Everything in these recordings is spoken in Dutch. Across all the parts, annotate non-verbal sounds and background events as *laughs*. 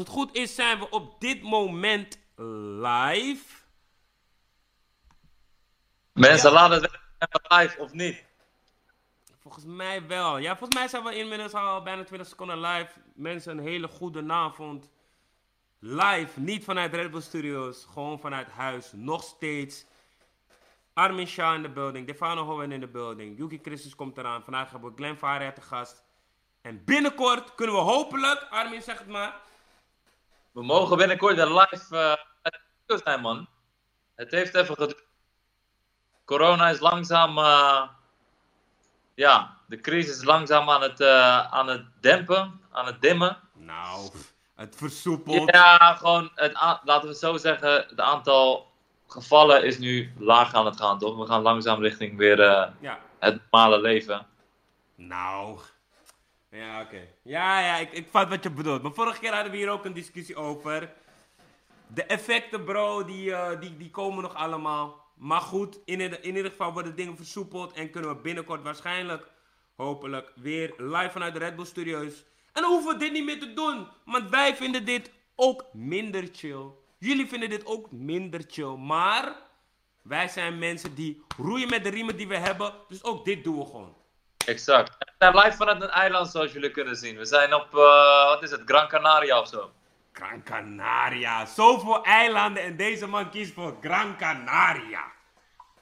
het goed is, zijn we op dit moment live. Mensen, laten het live of niet. Volgens mij wel. Ja, volgens mij zijn we inmiddels al bijna 20 seconden live. Mensen, een hele goede avond. Live, niet vanuit Red Bull Studios, gewoon vanuit huis. Nog steeds. Armin Shah in de building, Defano Hoven in de building. Yuki Christus komt eraan. Vandaag hebben we Glenn Faria te gast. En binnenkort kunnen we hopelijk, Armin zeg het maar. We mogen binnenkort een live uh, zijn, man. Het heeft even geduurd. Corona is langzaam, uh, ja, de crisis is langzaam aan het, uh, aan het dempen, aan het dimmen. Nou, het versoepelt. Ja, gewoon, het, laten we het zo zeggen, het aantal gevallen is nu laag aan het gaan, toch? We gaan langzaam richting weer ja. het normale leven. Nou, ja, oké. Ja, ja, ik, ik vat wat je bedoelt. Maar vorige keer hadden we hier ook een discussie over. De effecten, bro, die, uh, die, die komen nog allemaal. Maar goed, in, in ieder geval worden dingen versoepeld. En kunnen we binnenkort waarschijnlijk, hopelijk, weer live vanuit de Red Bull Studios. En dan hoeven we dit niet meer te doen. Want wij vinden dit ook minder chill. Jullie vinden dit ook minder chill. Maar wij zijn mensen die roeien met de riemen die we hebben. Dus ook dit doen we gewoon. Exact. We zijn live vanuit een eiland, zoals jullie kunnen zien. We zijn op, uh, wat is het, Gran Canaria of zo. Gran Canaria. Zoveel eilanden en deze man kiest voor Gran Canaria.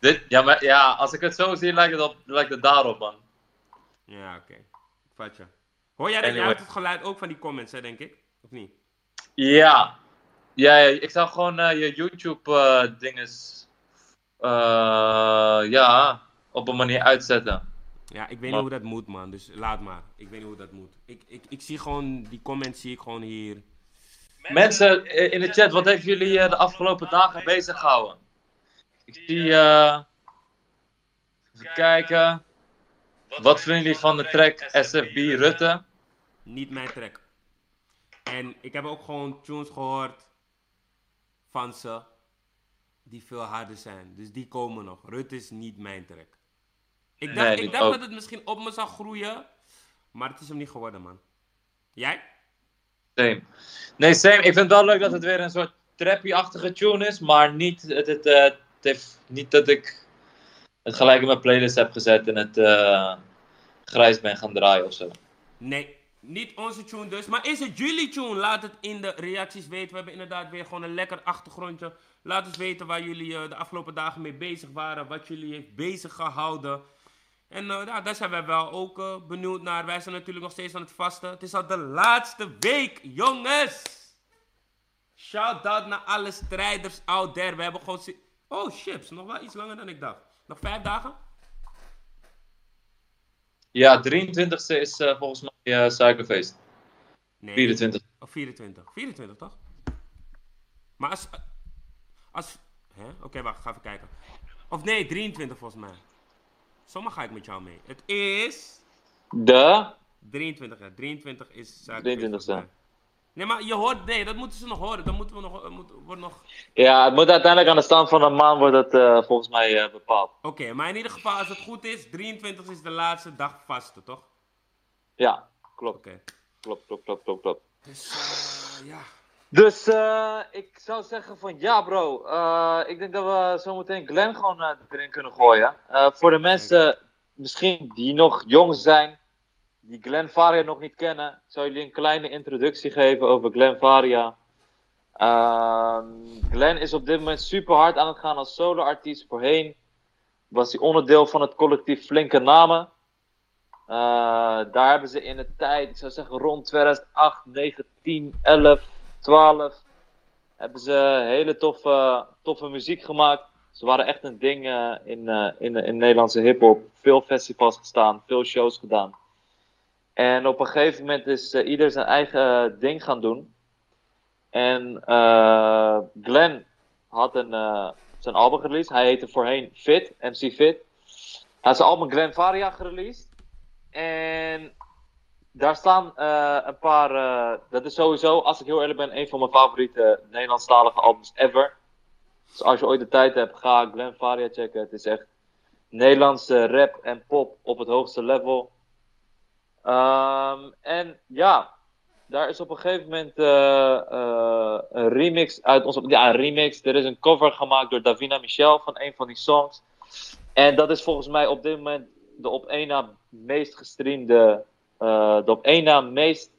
Dit, ja, maar, ja, als ik het zo zie, lijkt het, op, lijkt het daarop, man. Ja, oké. Okay. Vat je. Hoor jij anyway. het geluid ook van die comments, hè, denk ik? Of niet? Ja. Ja, ja ik zou gewoon uh, je YouTube-dinges... Uh, ja, op een manier uitzetten. Ja, ik weet niet hoe dat moet, man. Dus laat maar. Ik weet niet hoe dat moet. Ik, ik, ik zie gewoon, die comments zie ik gewoon hier. Mensen in de chat, wat heeft jullie de afgelopen dagen bezig gehouden? Ik zie, uh, even kijken. Wat vinden jullie van de track SFB Rutte? Niet mijn track. En ik heb ook gewoon tunes gehoord van ze die veel harder zijn. Dus die komen nog. Rutte is niet mijn track. Ik dacht, nee, ik dacht dat het misschien op me zou groeien. Maar het is hem niet geworden, man. Jij? Same. Nee, same. Ik vind het wel leuk dat het weer een soort trappy-achtige tune is. Maar niet, het, het, uh, het heeft niet dat ik het gelijk in mijn playlist heb gezet en het uh, grijs ben gaan draaien of zo. Nee, niet onze tune dus. Maar is het jullie tune? Laat het in de reacties weten. We hebben inderdaad weer gewoon een lekker achtergrondje. Laat eens weten waar jullie uh, de afgelopen dagen mee bezig waren. Wat jullie heeft bezig gehouden. En uh, ja, daar zijn wij wel ook uh, benieuwd naar. Wij zijn natuurlijk nog steeds aan het vasten. Het is al de laatste week, jongens. Shout out naar alle strijders out there. We hebben gewoon... Oh, chips. Nog wel iets langer dan ik dacht. Nog vijf dagen? Ja, 23e is uh, volgens mij suikerfeest. Nee. 24. Of 24. 24, toch? Maar als... als Oké, okay, wacht. Ga even kijken. Of nee, 23 volgens mij. Zomaar ga ik met jou mee. Het is... De? 23, ja. 23 is suikerfeest. 23ste. Nee, maar je hoort, nee, dat moeten ze nog horen. Dat moeten we nog, moet, wordt nog... Ja, het moet uiteindelijk aan de stand van een maand wordt het uh, volgens mij uh, bepaald. Oké, maar in ieder geval, als het goed is, 23 is de laatste dag vaste, toch? Ja, klopt. Oké. Klopt, klopt, klopt, klopt, klopt. Dus, uh, ja. Dus ik zou zeggen van ja bro, ik denk dat we zometeen Glenn gewoon erin kunnen gooien. voor de mensen misschien die nog jong zijn, die Glenn Faria nog niet kennen, zal jullie een kleine introductie geven over Glenn Faria. Uh, Glenn is op dit moment super hard aan het gaan als solo-artiest. Voorheen was hij onderdeel van het collectief Flinke Namen. Daar hebben ze in de tijd, ik zou zeggen rond 2008, 9, 10, 11, 12, hebben ze hele toffe, toffe muziek gemaakt. Ze waren echt een ding uh, in, uh, in, in Nederlandse hip-hop. Veel festivals gestaan, veel shows gedaan. En op een gegeven moment is uh, ieder zijn eigen ding gaan doen. En Glenn had een, zijn album gereleased. Hij heette voorheen Fit, MC Fit. Hij had zijn album Glenn Varia gereleased. En daar staan een paar. dat is sowieso, als ik heel eerlijk ben, een van mijn favoriete Nederlandstalige albums ever. Dus als je ooit de tijd hebt, ga Glenn Varia checken. Het is echt Nederlandse rap en pop op het hoogste level. Um, en ja, daar is op een gegeven moment eh, eh, een remix uit onze. Ja, een remix. Er is een cover gemaakt door Davina Michel van een van die songs. En dat is volgens mij op dit moment de op één na meest gestreamde. Eh, de op één na meest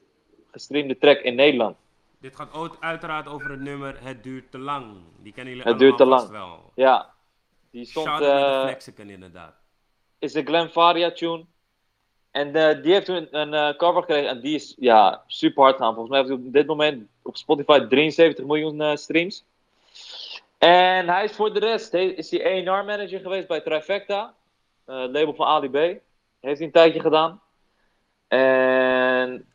gestreamde track in Nederland. Dit gaat ook uiteraard over het nummer Het duurt te lang. Die kennen jullie Het duurt te lang. wel. Ja, die stond. Shout out naar de eh, Flexican inderdaad. is de Glen Faria tune. En eh, die heeft toen een cover gekregen en die is ja, super hard gaan. Volgens mij heeft hij op dit moment op Spotify 73 miljoen streams. En hij is voor de rest he- is hij A&R manager geweest bij Trifecta, label van Ali B. Heeft hij een tijdje gedaan. En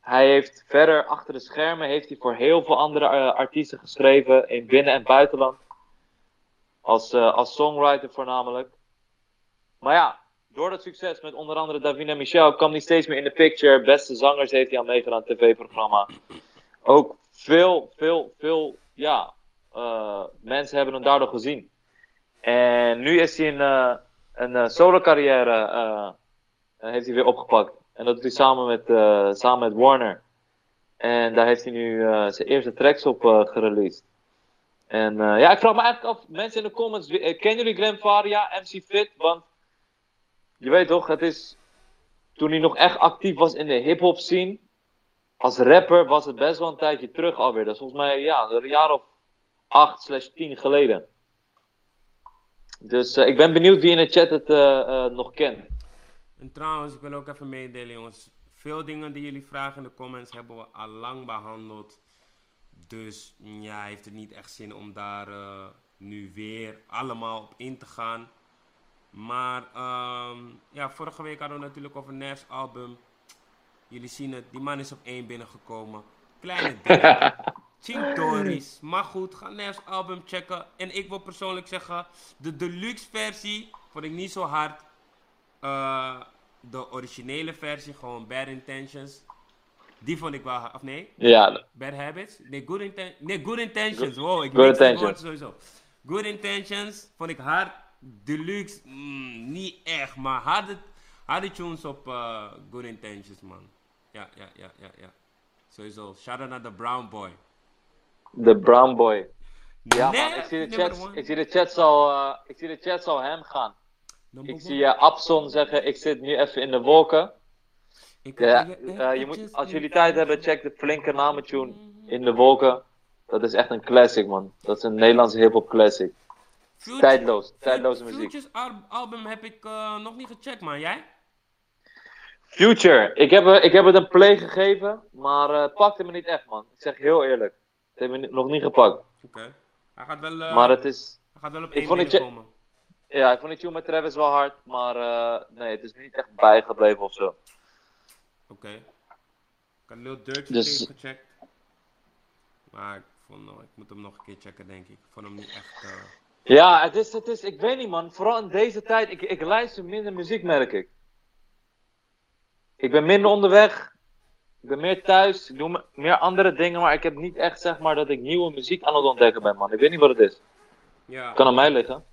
hij heeft verder achter de schermen heeft hij voor heel veel andere eh, artiesten geschreven in binnen- en buitenland. Als, eh, als songwriter voornamelijk. Maar ja, door dat succes met onder andere Davina Michel kwam hij steeds meer in de picture. Beste zangers heeft hij aan meegedaan, tv-programma. Ook veel, veel, veel, ja, eh, mensen hebben hem daardoor gezien. En nu is hij een, een solo carrière heeft hij weer opgepakt. En dat doet hij samen met, eh, samen met Warner. En daar heeft hij nu eh, zijn eerste tracks op eh gereleased. En ja, ik vraag me eigenlijk af, mensen in de comments, kennen jullie Glenn Faria, MC Fit? Want je weet toch, het is. Toen hij nog echt actief was in de hip-hop scene. Als rapper was het best wel een tijdje terug alweer. Dat is volgens mij ja, een jaar of 8 slash 10 geleden. Dus ik ben benieuwd wie in de chat het nog kent. En trouwens, ik wil ook even meedelen, jongens. Veel dingen die jullie vragen in de comments hebben we al lang behandeld. Dus ja, heeft het niet echt zin om daar eh, nu weer allemaal op in te gaan. Maar ehm, ja, vorige week hadden we natuurlijk over Nerf's album. Jullie zien het, die man is op één binnengekomen. Kleine *laughs* dingen. Ching. Maar goed, ga Nerf's album checken. En ik wil persoonlijk zeggen, de deluxe versie vond ik niet zo hard. Eh, de originele versie, gewoon Bad Intentions. Die vond ik wel. Of nee? Ja, Bad Habits? Nee, Good, Inten nee, good Intentions. Wow, ik Good Intentions. sowieso. Good Intentions vond ik hard. Deluxe, mm, niet echt. Maar harde, harde tunes op eh, Good Intentions, man. Ja, ja, ja, ja, ja. Sowieso. Shout out naar de Brown Boy. de Brown Boy. Ja, Nee, man, ik zie de chat, one. ik zie de chat al, eh, ik zie de chat al hem gaan. Ik zie eh, Abson zeggen, ik zit nu even in de wolken. Ik Ja, heb eh, je moet, als jullie tijd hebben, check de flinke namentune in de wolken. Dat is echt een classic, man. Dat is een Nederlandse hip-hop classic. Future- Tijdloos, tijdloze muziek. Future's al- album heb ik eh, nog niet gecheckt, man. Jij? Future, ik heb, eh, ik heb het een play gegeven, maar eh, het pakte me niet echt, man. Ik zeg heel eerlijk. Het heeft me nog niet gepakt. Oké. Hij gaat wel, eh, Maar het is, hij gaat wel op ik één vond het- binnenkomen. Ja, ik vond die tune met Travis wel hard, maar eh, nee, het is niet echt bijgebleven of zo. Oké. Ik had Lil Durk Dus- gecheckt. Maar ik, vond, nog- ik moet hem nog een keer checken, denk ik. Ik vond hem niet echt... eh, Ja, het is, het is, ik weet niet man, vooral in deze tijd, ik, ik luister minder muziek merk ik. Ik ben minder onderweg, ik ben meer thuis, ik doe me- meer andere dingen, maar ik heb niet echt zeg maar dat ik nieuwe muziek aan het ontdekken ben man. Ik weet niet wat het is. Ja. Kan aan mij liggen.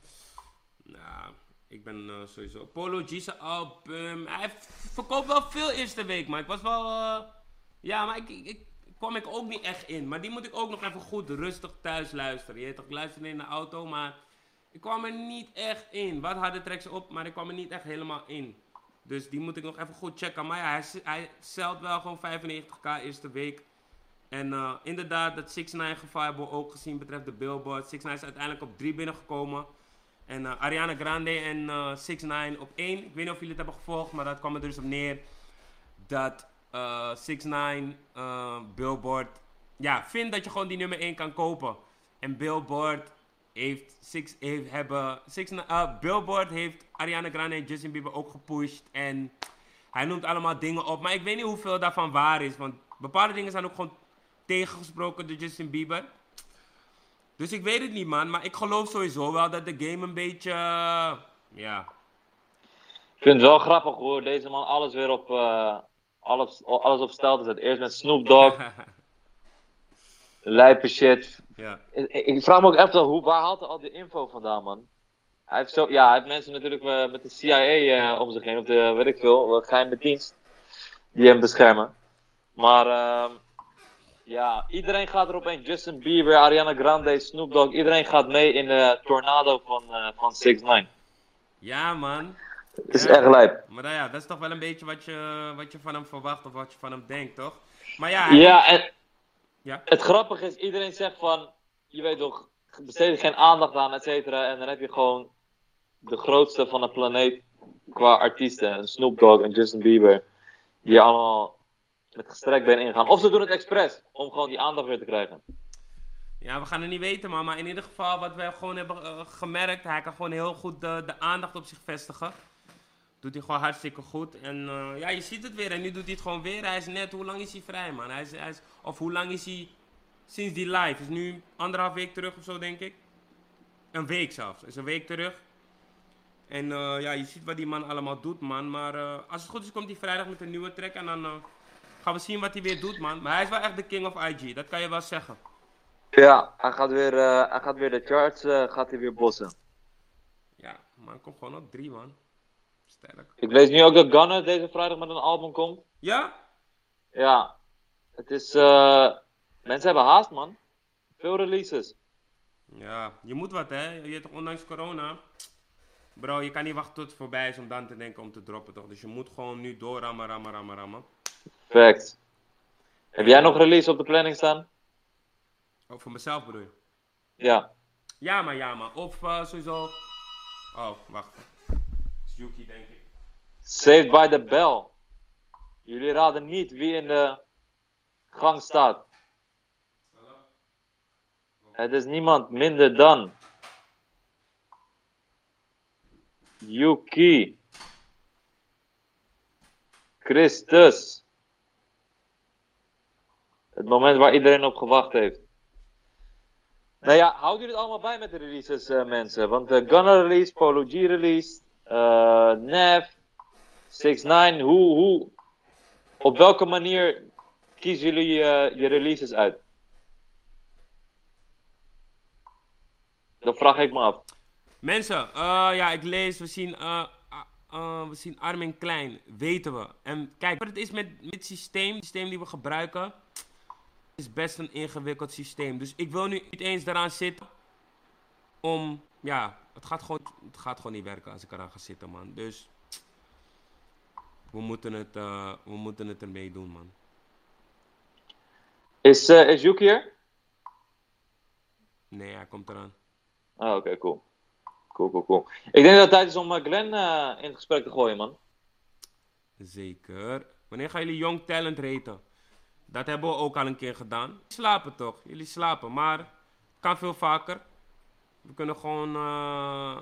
Ik ben eh, sowieso... Polo G's album... Hij v- verkoopt wel veel eerste week, maar ik was wel... eh, ja, maar ik, ik, kwam ik ook niet echt in. Maar die moet ik ook nog even goed rustig thuis luisteren. Je weet toch, ik in de auto, maar... Ik kwam er niet echt in. Wat harde tracks op, maar ik kwam er niet echt helemaal in. Dus die moet ik nog even goed checken. Maar ja, hij, hij zelt wel gewoon 95k eerste week. En eh, inderdaad, dat 6 9 gevaar hebben we ook gezien betreft de Billboard. 6 9 is uiteindelijk op 3 binnengekomen. En eh, Ariana Grande en eh 6 9 op 1. Ik weet niet of jullie het hebben gevolgd, maar dat kwam er dus op neer. Dat eh 6 9 eh, Billboard ja, vindt dat je gewoon die nummer 1 kan kopen. En Billboard heeft, six, heeft hebben, six, eh, Billboard heeft Ariana Grande en Justin Bieber ook gepusht. En hij noemt allemaal dingen op. Maar ik weet niet hoeveel daarvan waar is. Want bepaalde dingen zijn ook gewoon tegengesproken door Justin Bieber. Dus ik weet het niet, man. Maar ik geloof sowieso wel dat de game een beetje. eh, ja. Ik vind het wel grappig hoe deze man alles weer op, eh, alles, alles op stijl zet. Eerst met Snoop Dogg, *laughs* lijpe shit. ja. Ik, ik vraag me ook echt wel, hoe, waar haalt hij al die info vandaan, man? Hij heeft, zo, ja, hij heeft mensen natuurlijk eh, met de CIA om zich heen, of de, weet ik veel, eh, geheime dienst, die hem beschermen. Maar ehm, ja, iedereen gaat erop in. Justin Bieber, Ariana Grande, Snoop Dogg. Iedereen gaat mee in de tornado van, eh van 6 9 Ja, man. Het is Ja. echt lijp. Maar nou ja, dat is toch wel een beetje wat je, wat je van hem verwacht of wat je van hem denkt, toch? Maar ja, Ja, en Ja? het grappige is, iedereen zegt van, je weet toch, besteed er geen aandacht aan, et cetera. En dan heb je gewoon de grootste van de planeet qua artiesten. Een Snoop Dogg en Justin Bieber. Die allemaal met gestrekt been ingaan. Of ze doen het expres, om gewoon die aandacht weer te krijgen. Ja, we gaan het niet weten, man. Maar in ieder geval, wat wij gewoon hebben eh, gemerkt, hij kan gewoon heel goed de, de aandacht op zich vestigen. Doet hij gewoon hartstikke goed. En eh, ja, je ziet het weer. En nu doet hij het gewoon weer. Hij is net, hoe lang is hij vrij, man? Hij is, hij is, of hoe lang is hij sinds die live? Is nu anderhalf week terug of zo, denk ik. Een week zelfs. Is een week terug. En eh, ja, je ziet wat die man allemaal doet, man. Maar als het goed is, komt hij vrijdag met een nieuwe track. En dan gaan we zien wat hij weer doet, man. Maar hij is wel echt de king of IG. Dat kan je wel zeggen. Ja, hij gaat weer, eh, hij gaat weer de charts eh, gaat hij weer bossen. Ja, man, kom gewoon op drie, man. Sterk. Ik lees nu ook dat Gunna deze vrijdag met een album komt. Ja? Ja, het is, eh, mensen hebben haast man. Veel releases. Ja, je moet wat, hè? Je hebt toch ondanks corona. Bro, je kan niet wachten tot het voorbij is om dan te denken om te droppen, toch? Dus je moet gewoon nu doorrammen, rammen, rammen, rammen. Fact. Heb jij nog release op de planning staan? Ook voor mezelf bedoel je? Ja. Ja, maar ja, maar. Of eh, sowieso. Oh, wacht. is Yuki, denk ik. Saved by the Bell. Jullie raden niet wie in de gang staat. Het is niemand minder dan. Yuki. Christus. Het moment waar iedereen op gewacht heeft. Nou ja, houden jullie het allemaal bij met de releases, eh, mensen? Want uh, Gunner release, Polo G release, eh Nev, 6 9 hoe, hoe, op welke manier kiezen jullie eh, je releases uit? Dat vraag ik me af. Mensen, eh, ja, ik lees, we zien, eh, ah, eh, we zien Armin Klein, weten we. En kijk, wat het is met dit systeem, het systeem die we gebruiken, is best een ingewikkeld systeem. Dus ik wil nu niet eens eraan zitten om, ja, het gaat gewoon, het gaat gewoon niet werken als ik eraan ga zitten, man. Dus we moeten het, eh, we moeten het ermee doen, man. Is, eh is Yuki hier? Nee, hij komt eraan. Ah, oké, cool. Cool, cool, cool. Ik denk dat het tijd is om eh, Glenn in het gesprek te gooien, man. Zeker. Wanneer gaan jullie Young Talent raten? Dat hebben we ook al een keer gedaan. Slapen toch? Jullie slapen, maar kan veel vaker. We kunnen gewoon. eh,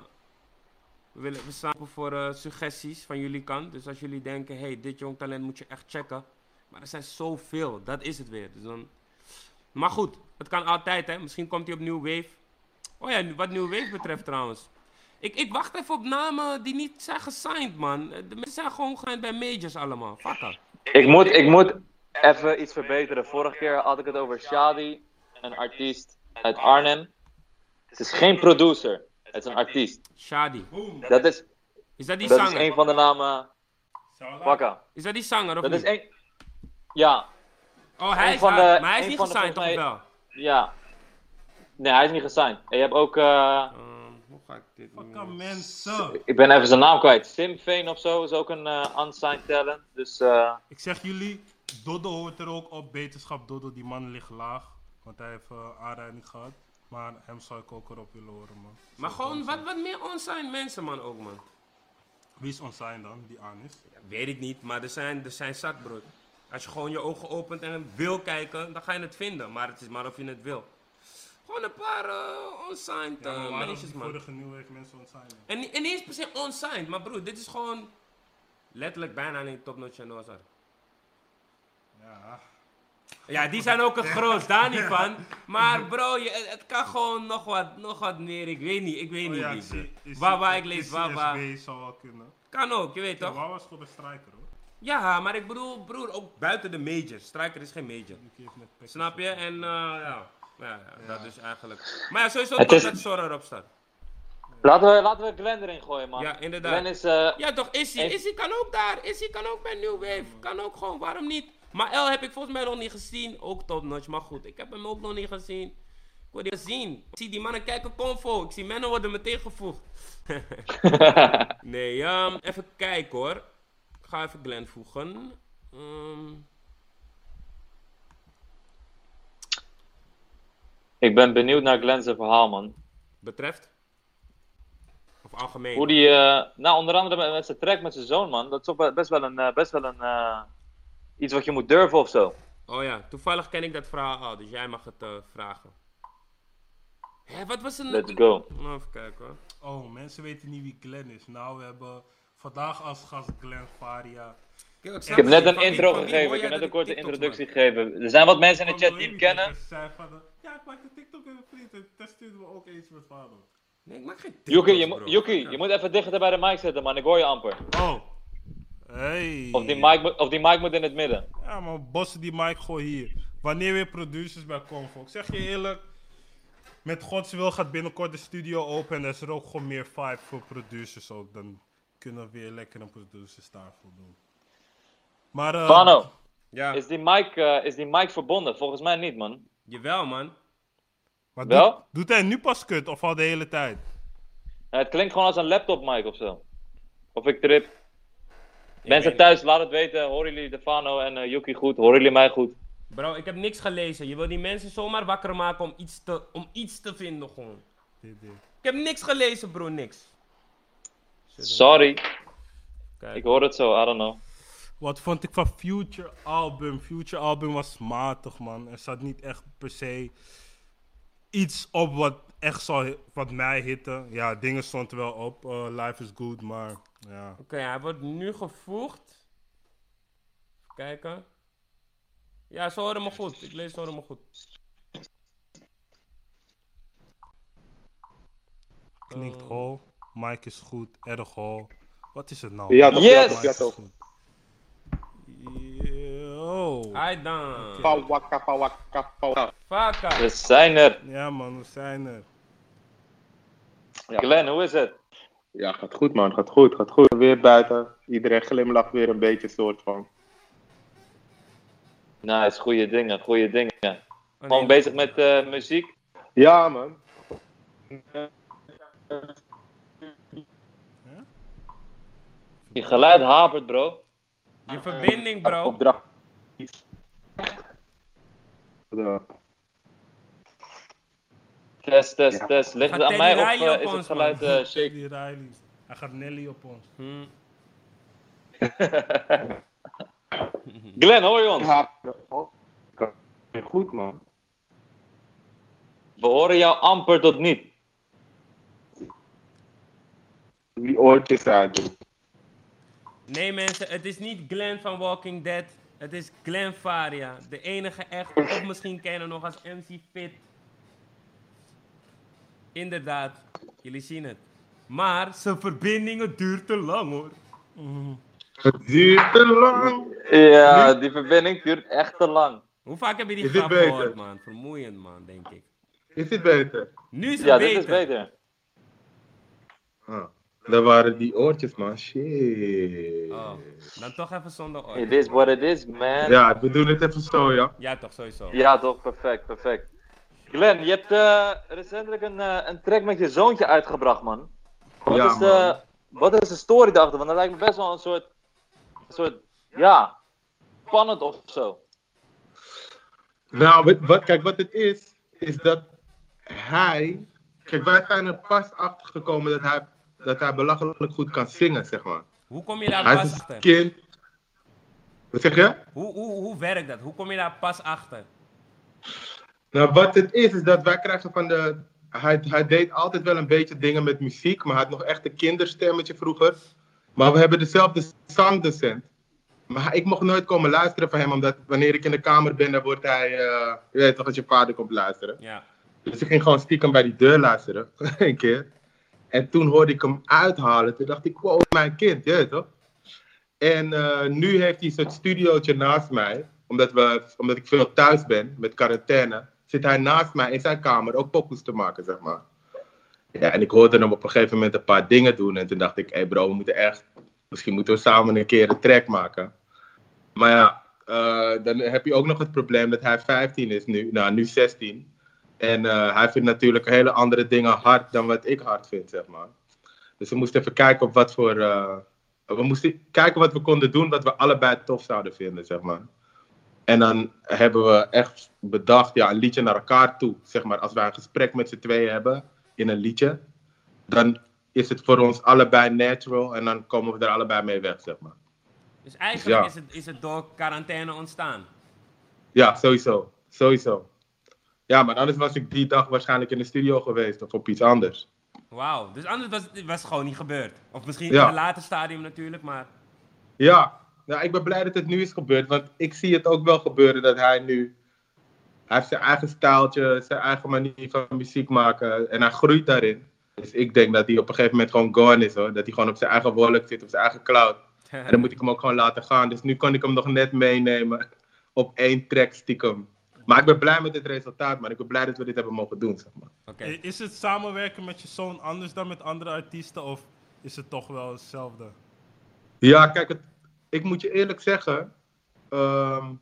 we, willen, we staan voor eh, suggesties van jullie kant. Dus als jullie denken: hey, dit Young Talent moet je echt checken. Maar er zijn zoveel, dat is het weer. Dus dan... Maar goed, het kan altijd, hè? Misschien komt hij op New Wave. Oh ja, wat New Wave betreft trouwens. Ik, ik wacht even op namen die niet zijn gesigned, man. De zijn gewoon gesigned bij majors allemaal. Fuck. Ik moet, ik moet even iets verbeteren. Vorige keer had ik het over Shadi, een artiest uit Arnhem. Het is geen producer, het is een artiest. Shadi. Dat is, Is dat die dat is een van de namen. Wakka. Is dat die zanger of Dat is niet? één. Ja, Oh, hij een is van hard, de- maar hij is een niet gesigned, toch wel? ja. Nee, hij is niet gesigned. En je hebt ook. hoe ga ik dit Fuck doen? mensen. ik ben even zijn naam kwijt. Simfane of zo is ook een eh, unsigned talent. Dus eh, Ik zeg jullie, Dodo hoort er ook op. Beterschap Dodo, die man ligt laag. Want hij heeft eh, aanrijding gehad. Maar hem zou ik ook erop willen horen, man. Maar gewoon wat, wat meer onside mensen, man, ook, man. Wie is onsign dan, die aan is? Ja, weet ik niet, maar er zijn, er zijn zat, bro. Als je gewoon je ogen opent en wil kijken, dan ga je het vinden. Maar het is maar of je het wil. Gewoon een paar uh, unsigned Ja, maar uh, meisjes, man. vorige nieuwe heeft mensen onsign? En, en niet eens per se unsigned, maar broer, dit is gewoon letterlijk bijna alleen topnotch en Ozar. Ja. Ja, die zijn ook een groot, daar niet van. Maar bro, je, het- het kan gewoon nog wat, nog wat meer. Ik weet niet, ik weet Oh niet. ja, ik bro. zie- is- waar, waar ik is- lees, is waar, waar. CSB zou wel kunnen. Kan ook, je weet Ja, toch? waar was gewoon een striker hoor. Ja, maar ik bedoel, broer, ook buiten de majors. Striker is geen major. Snap je? En uh, ja. Ja, ja, dat is eigenlijk. Maar ja, sowieso Het is- dat Sora erop staat. laten, we, laten we Glenn erin gooien, man. Ja, inderdaad. Glenn is. eh, Ja, toch, Issy. Issy kan ook daar. Issy kan ook bij New Wave. Kan ook gewoon, waarom niet? Maar L heb ik volgens mij nog niet gezien. Ook topnotch, maar goed. Ik heb hem ook nog niet gezien. Ik wil die zien. Ik zie die mannen kijken convo. Ik zie mannen worden meteen gevoegd. *laughs* nee, ehm, even kijken hoor. Ik ga even Glenn voegen. Ehm, Ik ben benieuwd naar Glenn's verhaal, man. betreft? Of algemeen? Hoe die, eh, nou onder andere met, met zijn track met zijn zoon, man. Dat is ook best wel een, eh, best wel een, eh, iets wat je moet durven of zo. Oh ja, toevallig ken ik dat verhaal al, dus jij mag het eh, vragen. Hé, wat was een... Let's go. Nou, even kijken hoor. Oh, mensen weten niet wie Glenn is. Nou, we hebben vandaag als gast Glenn Faria. Kijk, Ik heb net een intro gegeven, ik heb net een korte introductie gegeven. Er zijn wat mensen in de chat die hem kennen. Ja, ik maak een TikTok met een vriend en dat stuurden we ook eens met vader. Nee, ik maak geen Yuki, TikToks, je, moet- Yuki, je moet even dichter bij de mic zitten, man. Ik hoor je amper. Oh. Hey. Of die mic, moet- of die mic moet in het midden. Ja, maar bossen die mic gewoon hier. Wanneer weer producers bij Convo. Ik zeg je eerlijk, met Gods wil gaat binnenkort de studio open en er is er ook gewoon meer vibe voor producers ook. Dan kunnen we weer lekker een producerstafel doen. Maar eh, Pano, Ja, is die, mic, eh, is die mic verbonden? Volgens mij niet, man. jawel man. maar Wel? Doet, doet hij nu pas kut of al de hele tijd? Eh, het klinkt gewoon als een laptop mic of zo. Of ik trip. Mensen weet- thuis, laat het weten. Horen jullie Defano en eh, Yuki goed? Horen jullie mij goed? Bro, ik heb niks gelezen. Je wil die mensen zomaar wakker maken om iets te, om iets te vinden gewoon. Dit, dit. Ik heb niks gelezen bro, niks. Sorry, Kijk. ik hoor het zo, I don't know. Wat vond ik van Future album? Future album was matig, man. Er zat niet echt per se iets op wat echt zou, wat mij hitte. Ja, dingen stonden er wel op. eh, Life is good, maar ja. Oké, hij wordt nu gevoegd. Even kijken. Ja, ze horen me goed. Ik lees ze horen me goed. Klinkt Oh. hol. Mike is goed. Erg hol. Wat is het nou? Ja, toch? Yes! Ja, toch? Yo. Hai dan. Pawaka, pawaka, pawaka. Faka. We zijn er. Ja man, we zijn er. Ja. Glenn, hoe is het? Ja, gaat goed man, gaat goed, gaat goed. Weer buiten. Iedereen glimlacht weer een beetje soort van. Nice, goede dingen, goede dingen. Oh, Gewoon nee. bezig met eh, muziek. Ja man. Je geluid hapert, bro. Je verbinding bro. Opdracht. Ja. Test, test, Ja. test. Ligt het aan mij of rijden eh, op is het ons, geluid eh, shake? Die Riley. Hij gaat Nelly op ons. Hm. *laughs* Glenn, hoor je ons? Ja, goed man. We horen jou amper tot niet. Die oortjes uit doen. Nee mensen, het is niet Glenn van Walking Dead. Het is Glenn Faria. De enige echte, of misschien kennen nog als MC Fit. Inderdaad, jullie zien het. Maar zijn verbindingen duurt te lang hoor. Het duurt te lang. Ja, die verbinding duurt echt te lang. Hoe vaak heb je die grap beter? gehoord man? Vermoeiend man, denk ik. Is dit beter? Nu is het Ja, beter. dit is beter. Ah, dat waren die oortjes man. Shit. Oh, dan toch even zonder oor. It is what it is, man. Ja, we doen het even zo ja. Ja toch, sowieso. Ja, toch, perfect, perfect. Glenn, je hebt eh, recentelijk een, eh, een track met je zoontje uitgebracht, man. Wat, Ja, is de, wat is de story daarachter? Want dat lijkt me best wel een soort, een soort ja, spannend of zo. Nou, wat, wat, kijk, wat het is, is dat hij. Kijk, wij zijn er pas achter gekomen dat hij, dat hij belachelijk goed kan zingen, zeg maar. Hoe kom je daar Hij pas is een achter? kind. Wat zeg je? Hoe, hoe, hoe werkt dat? Hoe kom je daar pas achter? Nou, wat het is, is dat wij krijgen van de. Hij, hij deed altijd wel een beetje dingen met muziek, maar hij had nog echt een kinderstemmetje vroeger. Maar we hebben dezelfde zangdocent. Maar ik mocht nooit komen luisteren van hem, omdat wanneer ik in de kamer ben, dan wordt hij. eh, je weet toch, als je vader komt luisteren. Ja. Dus ik ging gewoon stiekem bij die deur luisteren, *laughs* een keer. En toen hoorde ik hem uithalen. Toen dacht ik, wow, mijn kind, je weet toch? En eh, nu heeft hij zo'n studiootje naast mij. Omdat, we, omdat ik veel thuis ben, met quarantaine. Zit hij naast mij in zijn kamer ook pokoes te maken, zeg maar. Ja, en ik hoorde hem op een gegeven moment een paar dingen doen. En toen dacht ik, hé hey bro, we moeten echt... Misschien moeten we samen een keer een track maken. Maar ja, eh, dan heb je ook nog het probleem dat hij 15 is nu, nou nu 16. En eh, hij vindt natuurlijk hele andere dingen hard dan wat ik hard vind, zeg maar. Dus we moesten even kijken op wat voor. eh, we moesten kijken wat we konden doen, wat we allebei tof zouden vinden, zeg maar. En dan hebben we echt bedacht, ja, een liedje naar elkaar toe. Zeg maar, als wij een gesprek met z'n tweeën hebben in een liedje, dan is het voor ons allebei natural en dan komen we er allebei mee weg, zeg maar. Dus eigenlijk Ja. is, het, is het door quarantaine ontstaan. Ja, sowieso. Sowieso. Ja, maar anders was ik die dag waarschijnlijk in de studio geweest of op iets anders. Wauw. Dus anders was het was gewoon niet gebeurd. Of misschien Ja. in een later stadium natuurlijk, maar... Ja, nou, ik ben blij dat het nu is gebeurd, want ik zie het ook wel gebeuren dat hij nu. Hij heeft zijn eigen stijltje, zijn eigen manier van muziek maken en hij groeit daarin. Dus ik denk dat hij op een gegeven moment gewoon gone is hoor. Dat hij gewoon op zijn eigen wolk zit, op zijn eigen cloud. *laughs* En dan moet ik hem ook gewoon laten gaan. Dus nu kan ik hem nog net meenemen op één track stiekem. Maar ik ben blij met het resultaat, man. Ik ben blij dat we dit hebben mogen doen, zeg maar. Oké. I- Is het samenwerken met je zoon anders dan met andere artiesten? Of is het toch wel hetzelfde? Ja, kijk, het, ik moet je eerlijk zeggen. ehm,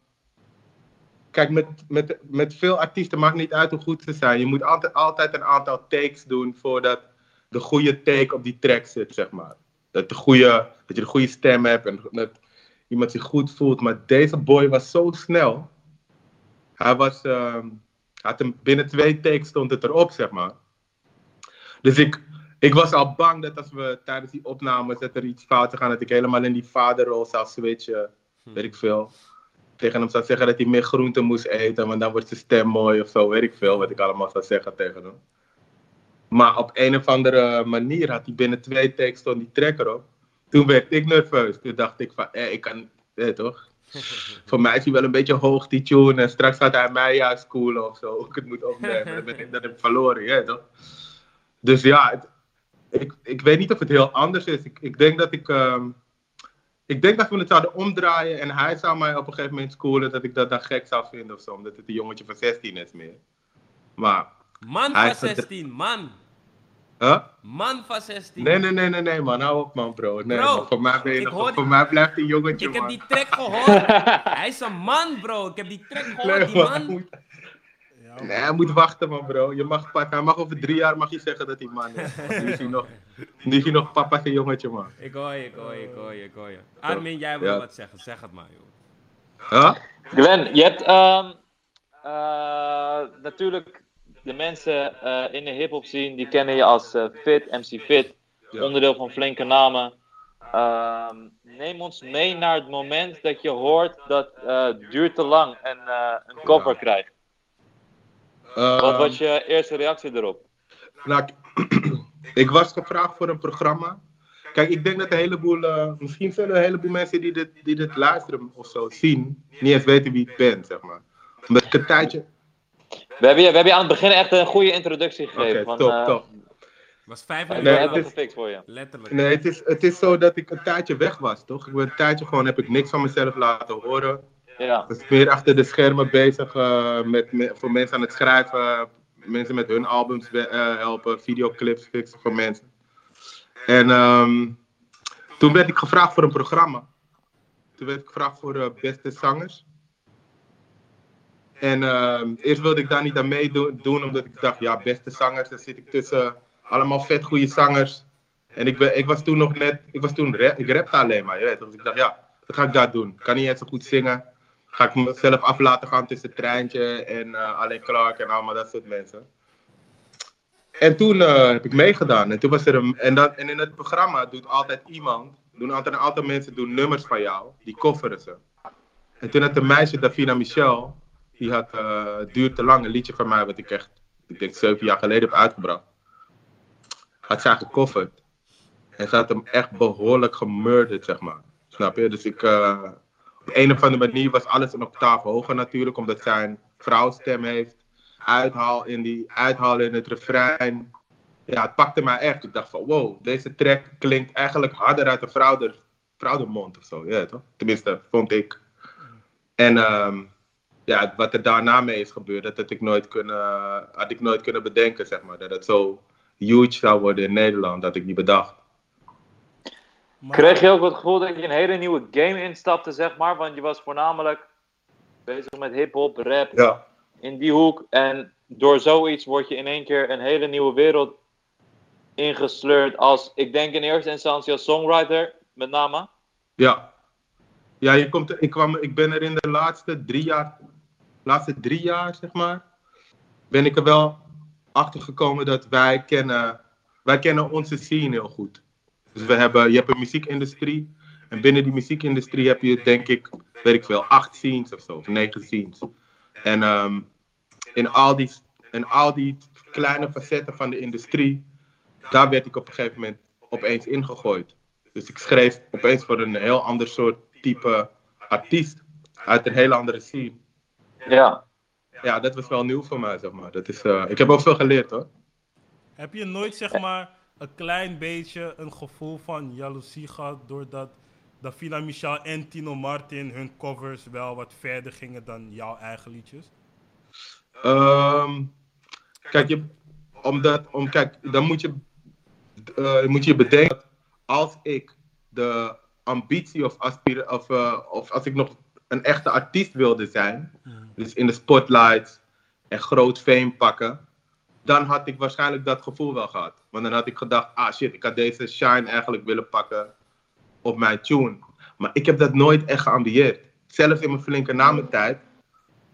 kijk, met, met, met veel artiesten maakt niet uit hoe goed ze zijn. Je moet altijd, altijd een aantal takes doen voordat de goede take op die track zit, zeg maar. Dat, de goede, dat je de goede stem hebt en dat iemand zich goed voelt. Maar deze boy was zo snel. Hij was. hij had hem, binnen twee takes stond het erop, zeg maar. Dus ik, ik was al bang dat als we tijdens die opnames dat er iets fout zou gaan, dat ik helemaal in die vaderrol zou switchen. Weet ik veel. Tegen hem zou zeggen dat hij meer groenten moest eten, want dan wordt zijn stem mooi of zo. Weet ik veel wat ik allemaal zou zeggen tegen hem. Maar op een of andere manier had hij binnen twee takes stond die track erop. Toen werd ik nerveus. Toen dacht ik van, eh, ik kan, eh, toch? *laughs* Voor mij is hij wel een beetje hoog, die tune. En straks gaat hij mij juist coolen of zo. Ik het moet opnemen. Dan ben ik dat heb ik verloren, ja, toch? Dus ja, het- ik, ik weet niet of het heel anders is. Ik, ik denk dat ik. ehm, ik denk dat we het zouden omdraaien en hij zou mij op een gegeven moment schoolen dat ik dat dan gek zou vinden of zo. Omdat het een jongetje van 16 is meer. Maar, Man van heeft het- 16, man. huh? Man van 16. Nee, nee, nee, nee, nee, man. Hou op, man, bro. Nee, Bro, man. Voor mij, ben je nog- hoor voor mij blijft een jongetje, Ik heb die track gehoord. *laughs* Hij is een man, bro. Ik heb die track gehoord, Nee, die man. Ja, nee, hij moet wachten, man, bro. Je mag, hij mag over drie jaar mag je zeggen dat hij man is. Nu is hij nog, nu is hij nog papa zijn jongetje, man. Ik hoor je, ik hoor je, ik hoor je, ik hoor je. Armin, jij wil Ja. wat zeggen. Zeg het maar, joh. Huh? Glenn, je hebt ehm, eh, natuurlijk de mensen eh, in de hip-hop scene, die kennen je als eh, Fit, MC Fit, Ja. onderdeel van flinke namen. Ehm, neem ons mee naar het moment dat je hoort dat eh duurt te lang en eh, een cover Ja. krijgt. Wat Ehm, was je eerste reactie erop? Nou, ik, *clears throat* ik was gevraagd voor een programma. Kijk, ik denk dat een heleboel, eh, misschien zullen een heleboel mensen die dit, die dit luisteren of zo zien, niet eens weten wie ik ben, zeg maar. Omdat ik een tijdje. We hebben je, we hebben je aan het begin echt een goede introductie Oké, gegeven. van, top, top. was vijf minuten Nee, het is- gefixt voor je. Letterlijk. Nee, het is, het is zo dat ik een tijdje weg was, toch? Ik ben een tijdje gewoon, heb ik niks van mezelf laten horen. Ja. Was meer achter de schermen bezig eh, met, voor mensen aan het schrijven, mensen met hun albums eh, helpen, videoclips fixen voor mensen. En ehm, toen werd ik gevraagd voor een programma. Toen werd ik gevraagd voor eh, beste zangers. En ehm, eerst wilde ik daar niet aan meedoen, doen, omdat ik dacht, ja, beste zangers, daar zit ik tussen allemaal vet goede zangers. En ik, ik was toen nog net, ik was toen, ik rapte alleen maar, je weet. Dus ik dacht, ja, wat ga ik daar doen? Ik kan niet eens zo goed zingen. Ga ik mezelf af laten gaan tussen Treintje en eh Alain Clark en allemaal dat soort mensen. En toen eh, heb ik meegedaan. En, toen was er een, en, dan, en in het programma doet altijd iemand, doen altijd een aantal mensen doen nummers van jou, die kofferen ze. En toen had een meisje, Davina Michel, die had eh Duurt te lang, een liedje van mij, wat ik echt, ik denk zeven jaar geleden heb uitgebracht. Had zij gekofferd. En ze had hem echt behoorlijk gemurderd, zeg maar. Snap je? Dus ik, op een of andere manier was alles een octaaf hoger natuurlijk, omdat zij een vrouwstem heeft. Uithaal in, die, uithaal in het refrein. Ja, het pakte mij echt. Ik dacht van, wow, deze track klinkt eigenlijk harder uit de vrouw, vrouwdermond of zo. Ja, toch? Tenminste, vond ik. En ehm, ja, wat er daarna mee is gebeurd, dat had ik nooit kunnen, had ik nooit kunnen bedenken, zeg maar. Dat het zo huge zou worden in Nederland, dat ik niet bedacht. Maar- Kreeg je ook het gevoel dat je een hele nieuwe game instapte, zeg maar? Want je was voornamelijk bezig met hip-hop, rap, Ja. in die hoek. En door zoiets word je in één keer een hele nieuwe wereld ingesleurd. Als, ik denk in eerste instantie als songwriter, met name. Ja. Ja, je komt, ik, kwam, ik ben er in de laatste drie jaar, laatste drie jaar, zeg maar, ben ik er wel achter gekomen dat wij kennen, wij kennen onze scene heel goed. Dus we hebben, je hebt een muziekindustrie. En binnen die muziekindustrie heb je, denk ik, weet ik veel, acht scenes of zo, of negen scenes. En ehm, in, al die, in al die kleine facetten van de industrie, daar werd ik op een gegeven moment opeens ingegooid. Dus ik schreef opeens voor een heel ander soort type artiest. Uit een hele andere scene. Ja. Ja, dat was wel nieuw voor mij, zeg maar. Dat is, eh, ik heb ook veel geleerd, hoor. Heb je nooit zeg maar een klein beetje een gevoel van jaloezie gehad doordat Davina Michel en Tino Martin hun covers wel wat verder gingen dan jouw eigen liedjes? Ehm, kijk, je, omdat, om, kijk, dan moet je, eh, moet je bedenken, dat als ik de ambitie of, aspira of, eh, of als ik nog een echte artiest wilde zijn, dus in de spotlights en groot fame pakken, dan had ik waarschijnlijk dat gevoel wel gehad. Want dan had ik gedacht, ah shit, ik had deze shine eigenlijk willen pakken op mijn tune. Maar ik heb dat nooit echt geambieerd. Zelfs in mijn flinke namentijd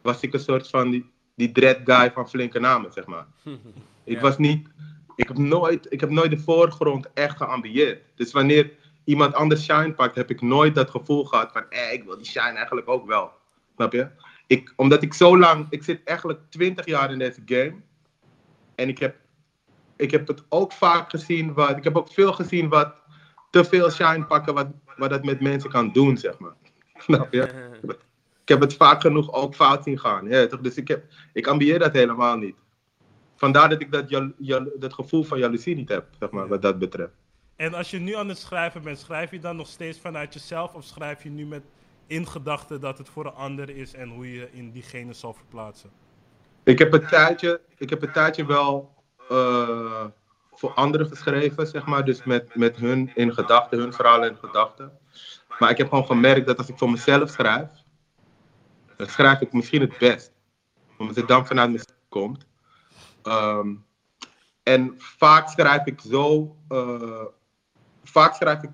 was ik een soort van die, die dread guy van flinke namen, zeg maar. *laughs* Ik was niet, ik heb, nooit, ik heb nooit de voorgrond echt geambieerd. Dus wanneer iemand anders shine pakt, heb ik nooit dat gevoel gehad van, eh, ik wil die shine eigenlijk ook wel. Snap je? Ik, omdat ik zo lang, ik zit eigenlijk 20 jaar in deze game. En ik heb, ik heb het ook vaak gezien, wat, ik heb ook veel gezien wat te veel shine pakken, wat, wat dat met mensen kan doen, zeg maar. *laughs* Snap je? Ik heb het vaak genoeg ook fout zien gaan. Ja, toch? Dus ik, heb, ik ambieer dat helemaal niet. Vandaar dat ik dat, jal, jal- dat gevoel van jaloezie niet heb, zeg maar, wat dat betreft. En als je nu aan het schrijven bent, schrijf je dan nog steeds vanuit jezelf of schrijf je nu met in gedachten dat het voor een ander is en hoe je in diegene zal verplaatsen? Ik heb een tijdje, ik heb een tijdje wel eh, voor anderen geschreven, zeg maar. Dus met, met hun in gedachten, hun verhalen in gedachten. Maar ik heb gewoon gemerkt dat als ik voor mezelf schrijf, dan schrijf ik misschien het best. Omdat het dan vanuit mezelf komt. Ehm, en vaak schrijf ik zo, eh, vaak schrijf ik,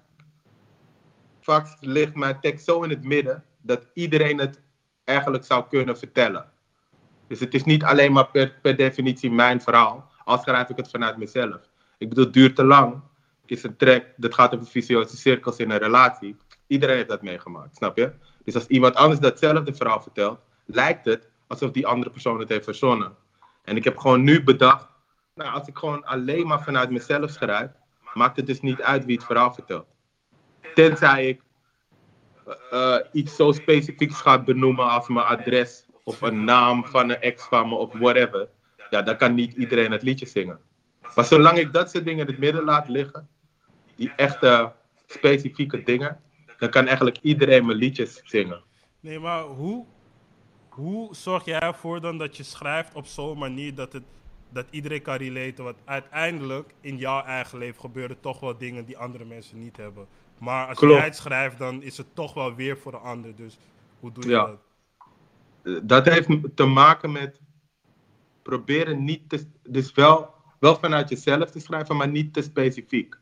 vaak ligt mijn tekst zo in het midden dat iedereen het eigenlijk zou kunnen vertellen. Dus het is niet alleen maar per, per definitie mijn verhaal, al schrijf ik het vanuit mezelf. Ik bedoel, het duurt te lang. Is een dat gaat over vicieuze cirkels in een relatie. Iedereen heeft dat meegemaakt, snap je? Dus als iemand anders datzelfde verhaal vertelt, lijkt het alsof die andere persoon het heeft verzonnen. En ik heb gewoon nu bedacht, nou, als ik gewoon alleen maar vanuit mezelf schrijf, maakt het dus niet uit wie het verhaal vertelt. Tenzij ik eh, eh, iets zo specifieks ga benoemen als mijn adres of een naam van een ex van me of whatever, ja, dan kan niet iedereen het liedje zingen. Maar zolang ik dat soort dingen in het midden laat liggen, die echte specifieke dingen, dan kan eigenlijk iedereen mijn liedjes zingen. Nee, maar hoe, hoe zorg jij ervoor dan dat je schrijft op zo'n manier dat, het, dat iedereen kan relaten? Want uiteindelijk in jouw eigen leven gebeuren toch wel dingen die andere mensen niet hebben. Maar als Klopt. jij het schrijft, dan is het toch wel weer voor de ander. Dus hoe doe je Ja. dat? Eh, dat heeft te maken met proberen niet te, dus wel, wel vanuit jezelf te schrijven, maar niet te specifiek.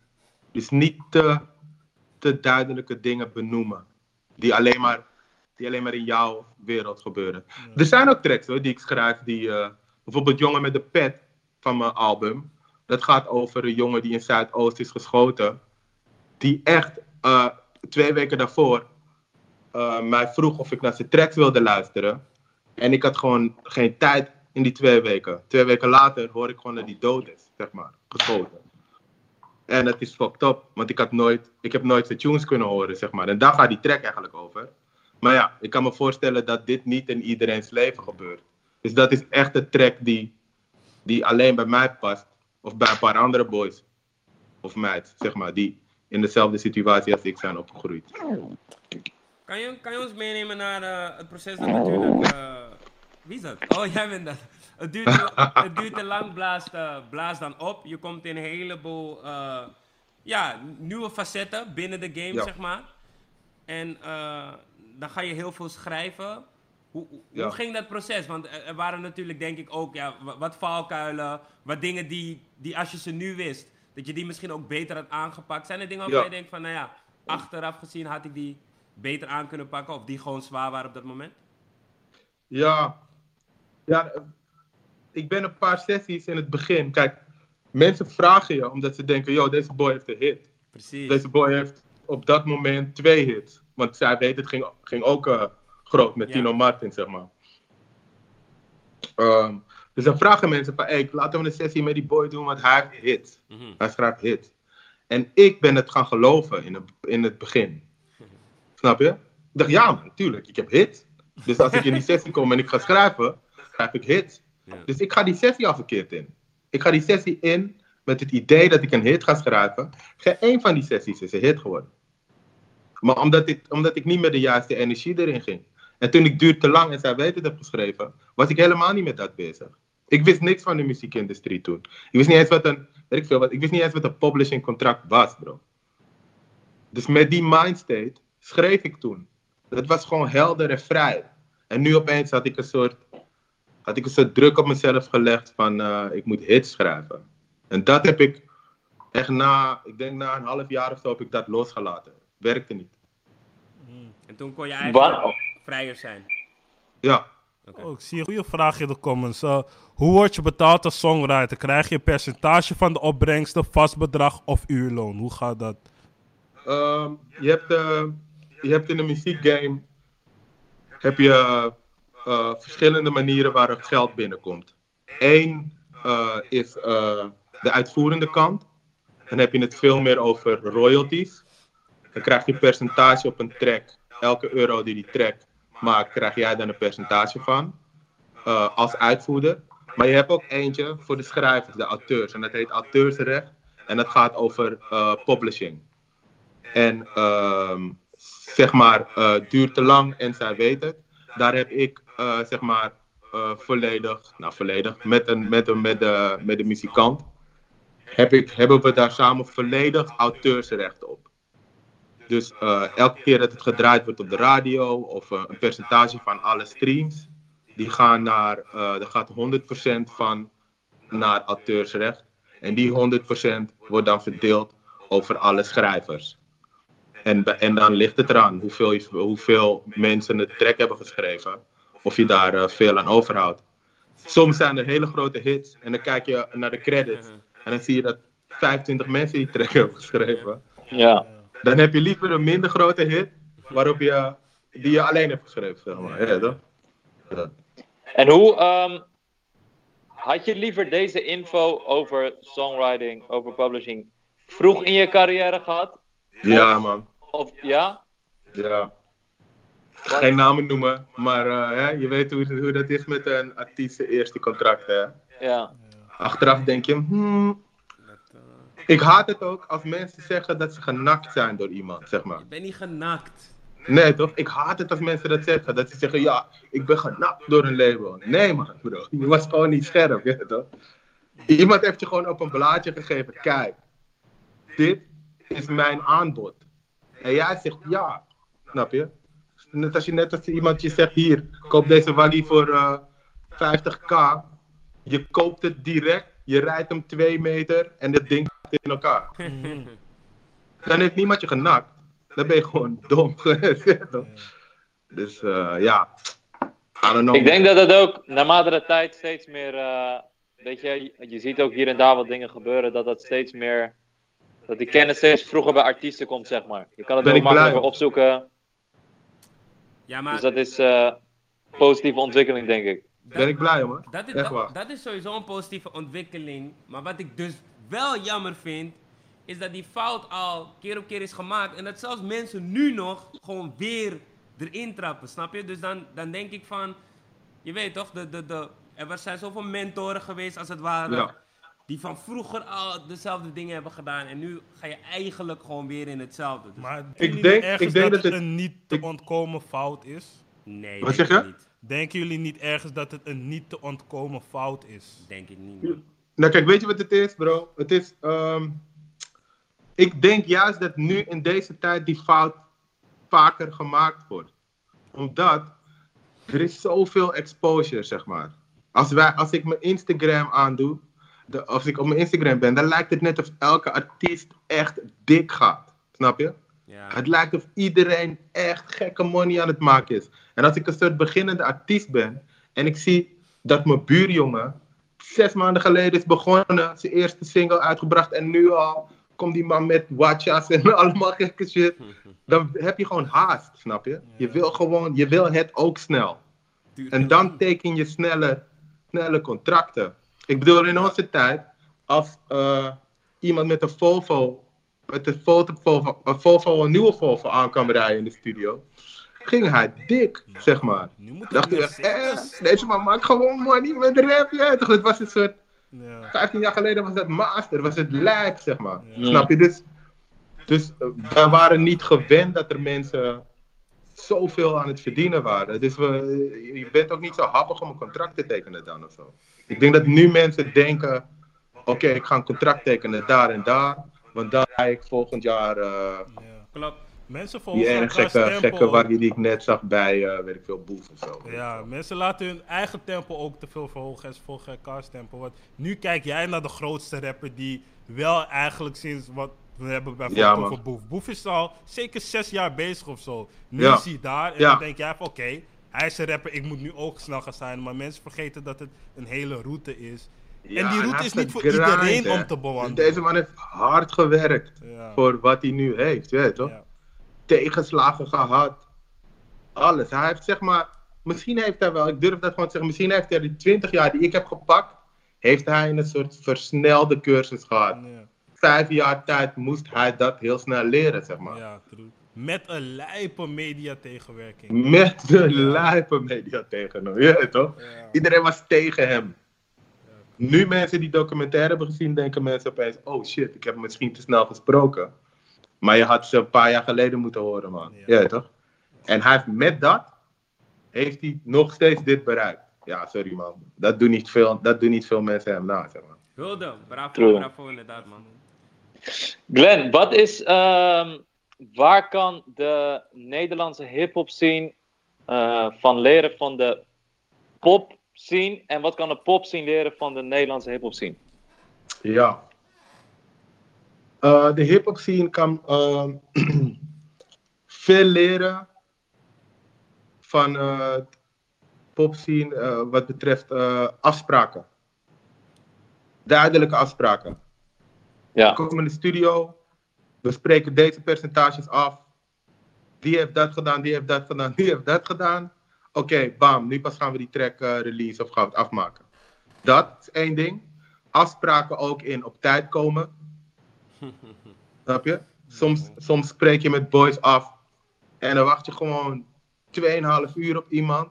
Dus niet te, te duidelijke dingen benoemen, die alleen maar, die alleen maar in jouw wereld gebeuren. Er zijn ook tracks hoor, die ik schrijf, die eh, bijvoorbeeld Jongen met de Pet van mijn album. Dat gaat over een jongen die in Zuidoost is geschoten. Die echt eh, twee weken daarvoor eh, mij vroeg of ik naar zijn tracks wilde luisteren. En ik had gewoon geen tijd in die twee weken. Twee weken later hoor ik gewoon dat hij dood is, zeg maar, geschoten. En het is fucked up, want ik, had nooit, ik heb nooit zijn tunes kunnen horen, zeg maar. En daar gaat die track eigenlijk over. Maar ja, ik kan me voorstellen dat dit niet in iedereen's leven gebeurt. Dus dat is echt een track die, die alleen bij mij past. Of bij een paar andere boys. Of meid, zeg maar, die in dezelfde situatie als ik zijn opgegroeid. Kan je, kan je ons meenemen naar eh, het proces dat natuurlijk... eh, wie is dat? Oh, *laughs* jij bent dat. Het duurt te, la- het duurt te lang, blaast, eh, blaast dan op. Je komt in een heleboel ja, nieuwe facetten binnen de game, Ja. zeg maar. En dan ga je heel veel schrijven. Hoe, hoe, Ja. ging dat proces? Want er, waren natuurlijk denk ik ook ja, wa- wat valkuilen, wat dingen die, die als je ze nu wist, dat je die misschien ook beter had aangepakt. Zijn er dingen waarvan Ja. je denkt van, nou ja, achteraf gezien had ik die beter aan kunnen pakken of die gewoon zwaar waren op dat moment? Ja, ja, eh, ik ben een paar sessies in het begin. Kijk, mensen vragen je omdat ze denken, yo, deze boy heeft een hit. Precies. Deze boy heeft op dat moment twee hits. Want zij weet, het ging, ging ook eh, groot met Ja. Tino Martin, zeg maar. Ehm, dus dan vragen mensen van, hey, laten we een sessie met die boy doen, want hij heeft hits. Mhm. Hij schrijft hits. En ik ben het gaan geloven in het, in het begin. Snap je? Ik dacht, ja man, tuurlijk, ik heb hits. Dus als ik in die *laughs* sessie kom en ik ga schrijven, schrijf ik hits. Ja. Dus ik ga die sessie al verkeerd in. Ik ga die sessie in met het idee dat ik een hit ga schrijven. Geen één van die sessies is een hit geworden. Maar omdat ik, omdat ik niet met de juiste energie erin ging. En toen ik duur te lang en zij weet het heb geschreven, was ik helemaal niet met dat bezig. Ik wist niks van de muziekindustrie toen. Ik wist niet eens wat een, weet ik veel wat, ik wist niet eens wat een publishing contract was, bro. Dus met die mindstate schreef ik toen. Dat was gewoon helder en vrij. En nu opeens had ik een soort, had ik een soort druk op mezelf gelegd van eh, ik moet hits schrijven. En dat heb ik echt na, ik denk na een half jaar of zo heb ik dat losgelaten. Werkte niet. En toen kon je eigenlijk vrijer zijn. Ja. Oh, ik zie een goede vraag in de comments. Eh, hoe word je betaald als songwriter? Krijg je een percentage van de opbrengsten, vast bedrag of uurloon? Hoe gaat dat? Ehm, je, hebt, eh, je hebt in de muziekgame heb je eh, verschillende manieren waarop geld binnenkomt. Eén eh, is eh, de uitvoerende kant. Dan heb je het veel meer over royalties. Dan krijg je percentage op een track. Elke euro die die track maakt, krijg jij dan een percentage van. als uitvoerder. Maar je hebt ook eentje voor de schrijvers, de auteurs. En dat heet auteursrecht. En dat gaat over publishing. En ehm, zeg maar, eh, duurt te lang en zij weet het. Daar heb ik eh, zeg maar eh, volledig, nou volledig, met, een, met, een, met, de, met de muzikant, heb ik, hebben we daar samen volledig auteursrecht op. Dus elke keer dat het gedraaid wordt op de radio of een percentage van alle streams, die gaan naar, daar gaat 100% van naar auteursrecht. En die 100% wordt dan verdeeld over alle schrijvers. En, en dan ligt het eraan hoeveel, hoeveel mensen het track hebben geschreven. Of je daar eh, veel aan overhoudt. Soms zijn er hele grote hits. En dan kijk je naar de credits. En dan zie je dat 25 mensen die track hebben geschreven. Ja. Dan heb je liever een minder grote hit. Waarop je, die je alleen hebt geschreven. Zeg maar. ja, toch? Ja. En hoe ehm, had je liever deze info over songwriting, over publishing, vroeg in je carrière gehad? ja, man. Of ja? Ja. Geen namen noemen. Maar eh, hè, je weet hoe, hoe dat is met een artiest eerste contract. Hè? Ja. Achteraf denk je, hmm. Ik haat het ook als mensen zeggen dat ze genakt zijn door iemand, zeg maar. Ik ben niet genakt. Nee, toch? Ik haat het als mensen dat zeggen. Dat ze zeggen, ja, ik ben genakt door een label. Nee, man, bro. Je was gewoon niet scherp, weet je toch? Iemand heeft je gewoon op een blaadje gegeven. Kijk, dit is mijn aanbod. En jij zegt ja. Snap je? Net als je net als iemand je zegt, hier, koop deze waggie voor eh, 50k. Je koopt het direct, je rijdt hem 2 meter en dat ding gaat in elkaar. *laughs* Dan heeft niemand je genakt. Dan ben je gewoon dom *laughs* dus eh, ja. Ik denk dat het ook naarmate de tijd steeds meer. eh, weet je, je ziet ook hier en daar wat dingen gebeuren. Dat dat steeds meer. Dat die kennis steeds vroeger bij artiesten komt, zeg maar. Je kan het Ben blij makkelijker opzoeken. Ja, maar Dus dat is eh positieve ontwikkeling, denk ik. Ben ik blij om, hoor. Dat is, Echt dat, waar. dat is sowieso een positieve ontwikkeling. Maar wat ik dus wel jammer vind, is dat die fout al keer op keer is gemaakt. En dat zelfs mensen nu nog gewoon weer erin trappen, snap je? Dus dan, dan denk ik van, je weet toch, de, de, de, er zijn zoveel mentoren geweest als het ware. Ja. Die van vroeger al dezelfde dingen hebben gedaan. En nu ga je eigenlijk gewoon weer in hetzelfde. Dus Maar Ik denken jullie denk- ergens ik denk dat, dat het een niet te ik- ontkomen fout is? nee, Wat zeg je? niet. Denken jullie niet ergens dat het een niet te ontkomen fout is? Denk ik niet. man. Nou kijk, weet je wat het is, bro? Het is, ehm, ik denk juist dat nu in deze tijd die fout vaker gemaakt wordt. Omdat er is zoveel exposure, zeg maar. Als, wij, als ik mijn Instagram aandoe, de, als ik op mijn Instagram ben, dan lijkt het net of elke artiest echt dik gaat. Snap je? Ja. Het lijkt of iedereen echt gekke money aan het maken is. En als ik een soort beginnende artiest ben en ik zie dat mijn buurjongen zes maanden geleden is begonnen, zijn eerste single uitgebracht en nu al komt die man met watchas en *laughs* allemaal gekke shit. *laughs* Dan heb je gewoon haast, snap je? Je wil gewoon, je wil het ook snel. En dan teken je snelle, snelle contracten. Ik bedoel, in onze tijd, als eh, iemand met een Volvo, met een, foto, Volvo, een Volvo, een nieuwe Volvo aan kwam rijden in de studio, ging hij dik, zeg maar. Nu het Dacht ik, Mercedes. eh, deze man maakt gewoon money met rap, ja, toch? Het was een soort, Ja. 15 jaar geleden was dat master, was het lijp, zeg maar. Ja. Snap je? Dus, dus eh, we waren niet gewend dat er mensen zoveel aan het verdienen waren. Dus we, je bent ook niet zo happig om een contract te tekenen dan of zo. Ik denk dat nu mensen denken, oké, ik ga een contract tekenen daar en daar, want dan ga ik volgend jaar eh, Ja, klopt. Mensen die volgen ene elkaar gekke, gekke ook. waggie die ik net zag bij, eh, weet ik veel, Boef of zo. Ja, mensen laten hun eigen tempo ook te veel verhogen en ze volgen elkaars tempo. Want nu kijk jij naar de grootste rapper die wel eigenlijk sinds wat we hebben bijvoorbeeld Ja, man. over Boef. Boef is al zeker zes jaar bezig of zo. Nu Ja. is hij daar en Ja. dan denk jij van oké, hij is een rapper, ik moet nu ook snel gaan zijn. Maar mensen vergeten dat het een hele route is. Ja, en die route is niet voor iedereen hè. om te bewandelen. Deze man heeft hard gewerkt Ja. voor wat hij nu heeft, weet je toch? Ja. tegenslagen gehad. Alles. Hij heeft zeg maar, misschien heeft hij wel, ik durf dat gewoon te zeggen, misschien heeft hij die 20 jaar die ik heb gepakt, heeft hij een soort versnelde cursus gehad. Ja. Vijf jaar tijd moest hij dat heel snel leren, zeg maar. Ja, true. Met een lijpe media tegenwerking. Met de lijpe media tegen hem, ja, toch? Ja. Iedereen was tegen hem. Nu mensen die documentaire hebben gezien, denken mensen opeens, oh shit, ik heb misschien te snel gesproken. Maar je had ze een paar jaar geleden moeten horen, man. Ja. Ja, toch? En hij heeft met dat, heeft hij nog steeds dit bereikt. Ja, sorry man. Dat doen niet veel, dat doen niet veel mensen hem na, zeg maar. Hulde, bravo, bravo inderdaad man. Glenn, wat is, ehm, waar kan de Nederlandse hip-hop scene eh, van leren van de pop scene? En wat kan de pop scene leren van de Nederlandse hip-hop scene? Ja. Eh, de hip-hop scene kan ehm, *clears throat* veel leren van eh pop scene wat betreft afspraken. Duidelijke afspraken. Ja, komen in de studio, we spreken deze percentages af. Die heeft dat gedaan, die heeft dat gedaan, die heeft dat gedaan. Oké, bam, nu pas gaan we die track eh, release of gaan we het afmaken. Dat is één ding. Afspraken ook in op tijd komen. *laughs* Snap je? Soms, soms spreek je met boys af en dan wacht je gewoon 2,5 uur op iemand.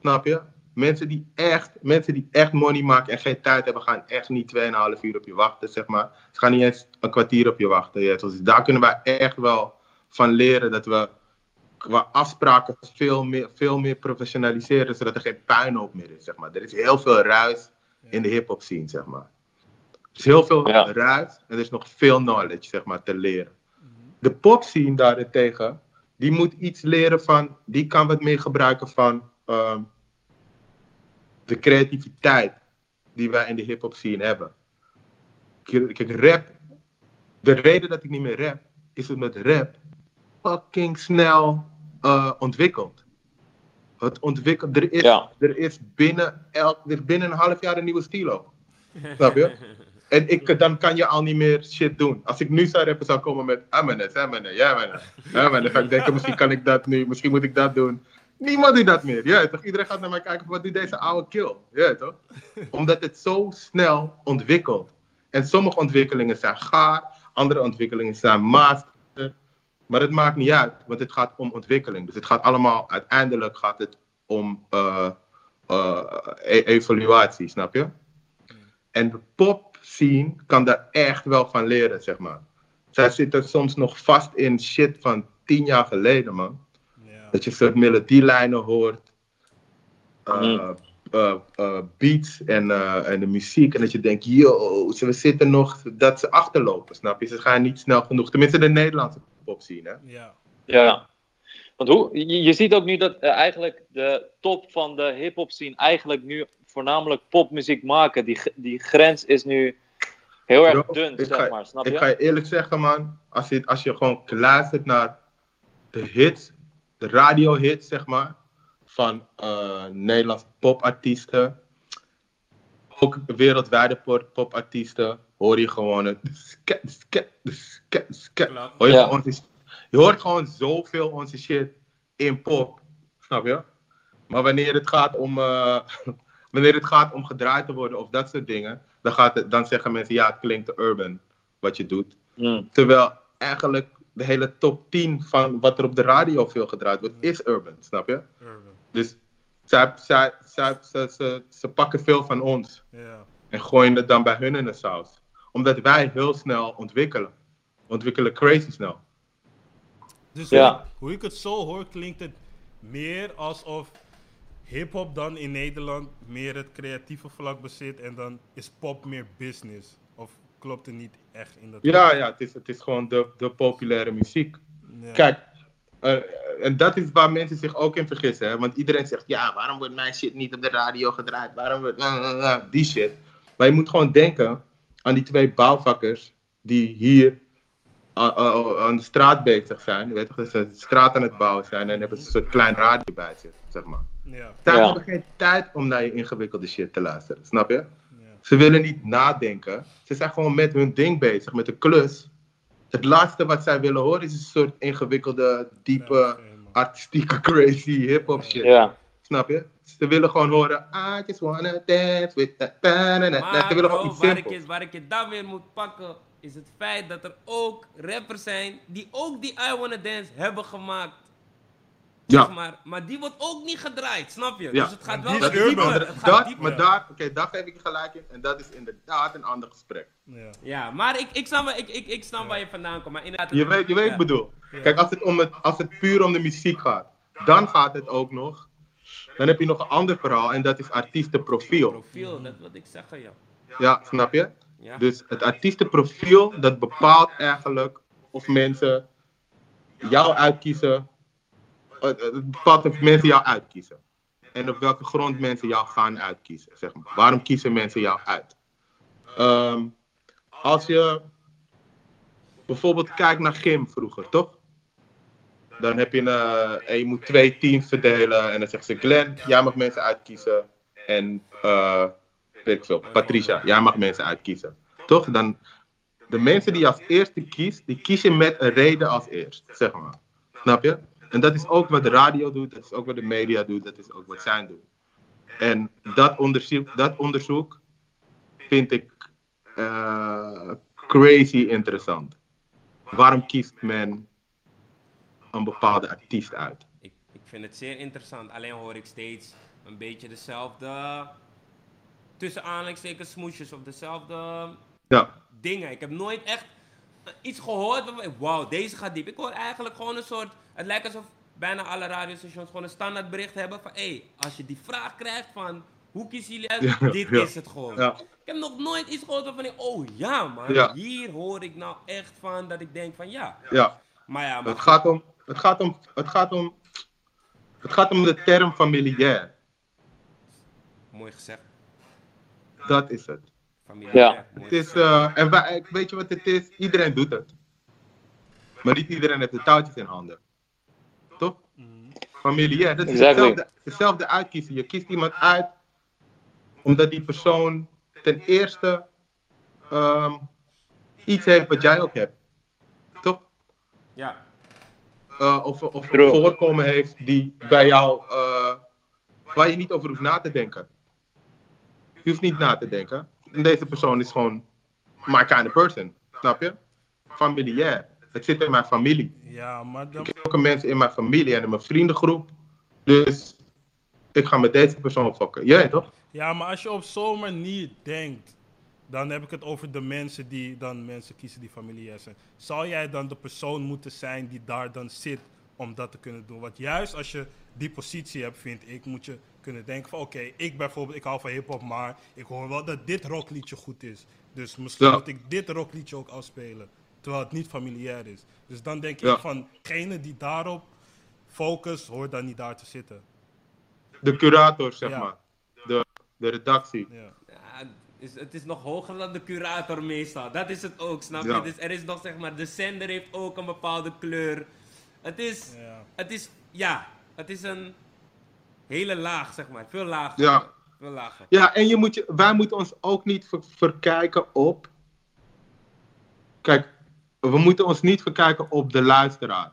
Snap je? Mensen die echt, mensen die echt money maken en geen tijd hebben, gaan echt niet 2,5 uur op je wachten, zeg maar. Ze gaan niet eens een kwartier op je wachten. Ja. Dus daar kunnen wij echt wel van leren dat we qua afspraken veel meer, veel meer professionaliseren, zodat er geen puinhoop meer is, zeg maar. Er is heel veel ruis in de hip-hop scene, zeg maar. Er is heel veel Ja. ruis en er is nog veel knowledge, zeg maar, te leren. De pop scene daarentegen, die moet iets leren van, die kan wat meer gebruiken van ehm, de creativiteit die wij in de hip-hop scene hebben. Kijk, kijk, rap, de reden dat ik niet meer rap, is omdat rap fucking snel eh, ontwikkelt. Het ontwikkelt, er is, Ja. er is binnen, elk, er is binnen een half jaar een nieuwe stilo. Snap je? *laughs* En ik, dan kan je al niet meer shit doen. Als ik nu zou rappen, zou ik komen met Eminem, Eminem, ja man. Dan ga ik denken, misschien kan ik dat nu, misschien moet ik dat doen. Niemand doet dat meer. Ja? Iedereen gaat naar mij kijken, wat doet deze oude kill? Ja, toch? Omdat het zo snel ontwikkelt. En sommige ontwikkelingen zijn gaar, andere ontwikkelingen zijn master. Maar het maakt niet uit, want het gaat om ontwikkeling. Dus het gaat allemaal, uiteindelijk gaat het om eh, eh, e- evaluatie, snap je? En de pop scene kan daar echt wel van leren, zeg maar. Zij zitten soms nog vast in shit van tien jaar geleden, man. Dat je soort melodielijnen hoort, eh, Mm. eh, eh, beats en, eh, en de muziek. En dat je denkt, yo, ze we zitten nog, dat ze achterlopen, snap je? Ze gaan niet snel genoeg. Tenminste de Nederlandse pop scene, hè. Ja. Ja. Want hoe, je, je ziet ook nu dat eigenlijk de top van de hip-hop scene eigenlijk nu voornamelijk popmuziek maken. Die, die grens is nu heel erg Bro, dun, ik zeg ga- maar. Snap Ik je? ga je eerlijk zeggen, man. Als je, als je gewoon luistert naar de hits, de radiohits, zeg maar. Van eh Nederlandse popartiesten. Ook wereldwijde pop- popartiesten. Hoor je gewoon het. Hoor je, Ja. gewoon onze- je hoort gewoon zoveel onze shit in pop. Snap je? Maar wanneer het gaat om. eh, *laughs* wanneer het gaat om gedraaid te worden of dat soort dingen. Dan, gaat het, dan zeggen mensen ja, het klinkt te urban wat je doet. Mm. Terwijl eigenlijk de hele top 10 van wat er op de radio veel gedraaid wordt, is urban, snap je? Urban. Dus zij, zij, zij, ze, ze, ze pakken veel van ons Ja. en gooien het dan bij hun in de saus. Omdat wij heel snel ontwikkelen. Ontwikkelen crazy snel. Dus Ja. hoe, hoe ik het zo hoor, klinkt het meer alsof hip-hop dan in Nederland meer het creatieve vlak bezit en dan is pop meer business. Of klopt het niet echt in dat? Ja, ja, het is, het is gewoon de, de populaire muziek. Ja. Kijk, eh, en dat is waar mensen zich ook in vergissen. Hè? Want iedereen zegt, ja, waarom wordt mijn shit niet op de radio gedraaid? Waarom wordt... eh, eh, die shit. Maar je moet gewoon denken aan die twee bouwvakkers die hier aan de straat bezig zijn. Je weet toch, dat ze de straat aan het bouwen zijn en hebben ze een soort klein radio bij zich, zeg maar. Ja. Zij Ja. hebben geen tijd om naar je ingewikkelde shit te luisteren, snap je? Ze willen niet nadenken. Ze zijn gewoon met hun ding bezig, met de klus. Het laatste wat zij willen horen is een soort ingewikkelde, diepe, artistieke, crazy hip-hop shit. Ja. Snap je? Ze willen gewoon horen. I just wanna dance with that. Maar Ze willen gewoon iets waar, ik waar ik je dan weer moet pakken, is het feit dat er ook rappers zijn die ook die I Wanna Dance hebben gemaakt. Ja. Zeg maar, maar die wordt ook niet gedraaid, snap je? Ja. Dus het gaat wel wat urban. dieper. Maar Het gaat dat, dieper. maar daar, oké, daar geef ik je gelijk in. En dat is inderdaad een ander gesprek. Ja. Ja, maar ik, ik snap, waar- ik, ik, ik snap waar je vandaan komt. Maar inderdaad, Je weet, je weet wat ik Ja. bedoel. Kijk, als het, om het, als het puur om de muziek gaat, dan gaat het ook nog. Dan heb je nog een ander verhaal en dat is artiestenprofiel. Profiel, dat wil ik zeggen, ja. Ja, snap je? ja. Dus het artiestenprofiel, dat bepaalt eigenlijk of mensen jou uitkiezen. Eh, eh, Het bepaalt of mensen jou uitkiezen. En op welke grond mensen jou gaan uitkiezen, zeg maar. Waarom kiezen mensen jou uit? Ehm, als je bijvoorbeeld kijkt naar gym vroeger, toch? Dan heb je een, eh, en je moet twee teams verdelen. En dan zegt ze, Glenn, jij mag mensen uitkiezen. En, eh ik Patricia, jij mag mensen uitkiezen. Toch? Dan, de mensen die je als eerste kiest, die kies je met een reden als eerst, zeg maar. Snap je? En dat is ook wat de radio doet, dat is ook wat de media doet, dat is ook wat zij doen. En dat onderzoek, dat onderzoek vind ik eh, crazy interessant. Waarom kiest men een bepaalde artiest uit? Ik, ik vind het zeer interessant. Alleen hoor ik steeds een beetje dezelfde. tussen aanhalingstekens smoesjes of dezelfde Ja, dingen. Ik heb nooit echt iets gehoord waarvan ik, wauw, deze gaat diep. Ik hoor eigenlijk gewoon een soort, het lijkt alsof bijna alle radiostations gewoon een standaard bericht hebben van, hé, hey, als je die vraag krijgt van, hoe kiezen jullie uit? Ja, Dit ja. is het gewoon. Ja. Ik heb nog nooit iets gehoord waarvan ik, oh ja man, hier hoor ik nou echt van dat ik denk van ja. ja. Maar ja, maar Het gaat om, het gaat om, het gaat om, het gaat om de term familiair. mooi gezegd. Dat is het. Familie. Ja. Het is, eh, en wij, weet je wat het is? Iedereen doet het. Maar niet iedereen heeft de touwtjes in handen. Toch? Familiair. Dat is Exactly. hetzelfde, hetzelfde uitkiezen. Je kiest iemand uit omdat die persoon ten eerste ehm, iets heeft wat jij ook hebt. Toch? Ja. Eh, of of een voorkomen heeft die bij jou, eh, waar je niet over hoeft na te denken. Je hoeft niet na te denken. Deze persoon is gewoon my kind of person. Snap je? Familiair. Het zit in mijn familie. Ja, maar dan, Ik heb ook mensen in mijn familie en in mijn vriendengroep. Dus ik ga met deze persoon fokken. Jij toch? ja, maar als je op zo'n manier denkt, dan heb ik het over de mensen die dan mensen kiezen die familiair zijn. Zal jij dan de persoon moeten zijn die daar dan zit om dat te kunnen doen? Want juist als je die positie hebt, vind ik, moet je kunnen denken van oké, ik bijvoorbeeld, ik hou van hip-hop, maar ik hoor wel dat dit rockliedje goed is. Dus misschien Ja. moet ik dit rockliedje ook afspelen, terwijl het niet familiair is. Dus dan denk Ja. ik van, degene die daarop focus hoort dan niet daar te zitten. De curator, zeg Ja. maar. De, de redactie. Ja. Is, het is nog hoger dan de curator meestal. Dat is het ook, snap je? Dus er is nog, zeg maar, de zender heeft ook een bepaalde kleur. Het is, Ja. het is, ja, het is een hele laag, zeg maar. Veel lager. Ja. Veel lager. Ja, en je moet je, wij moeten ons ook niet ver- verkijken op. Kijk, we moeten ons niet verkijken op de luisteraar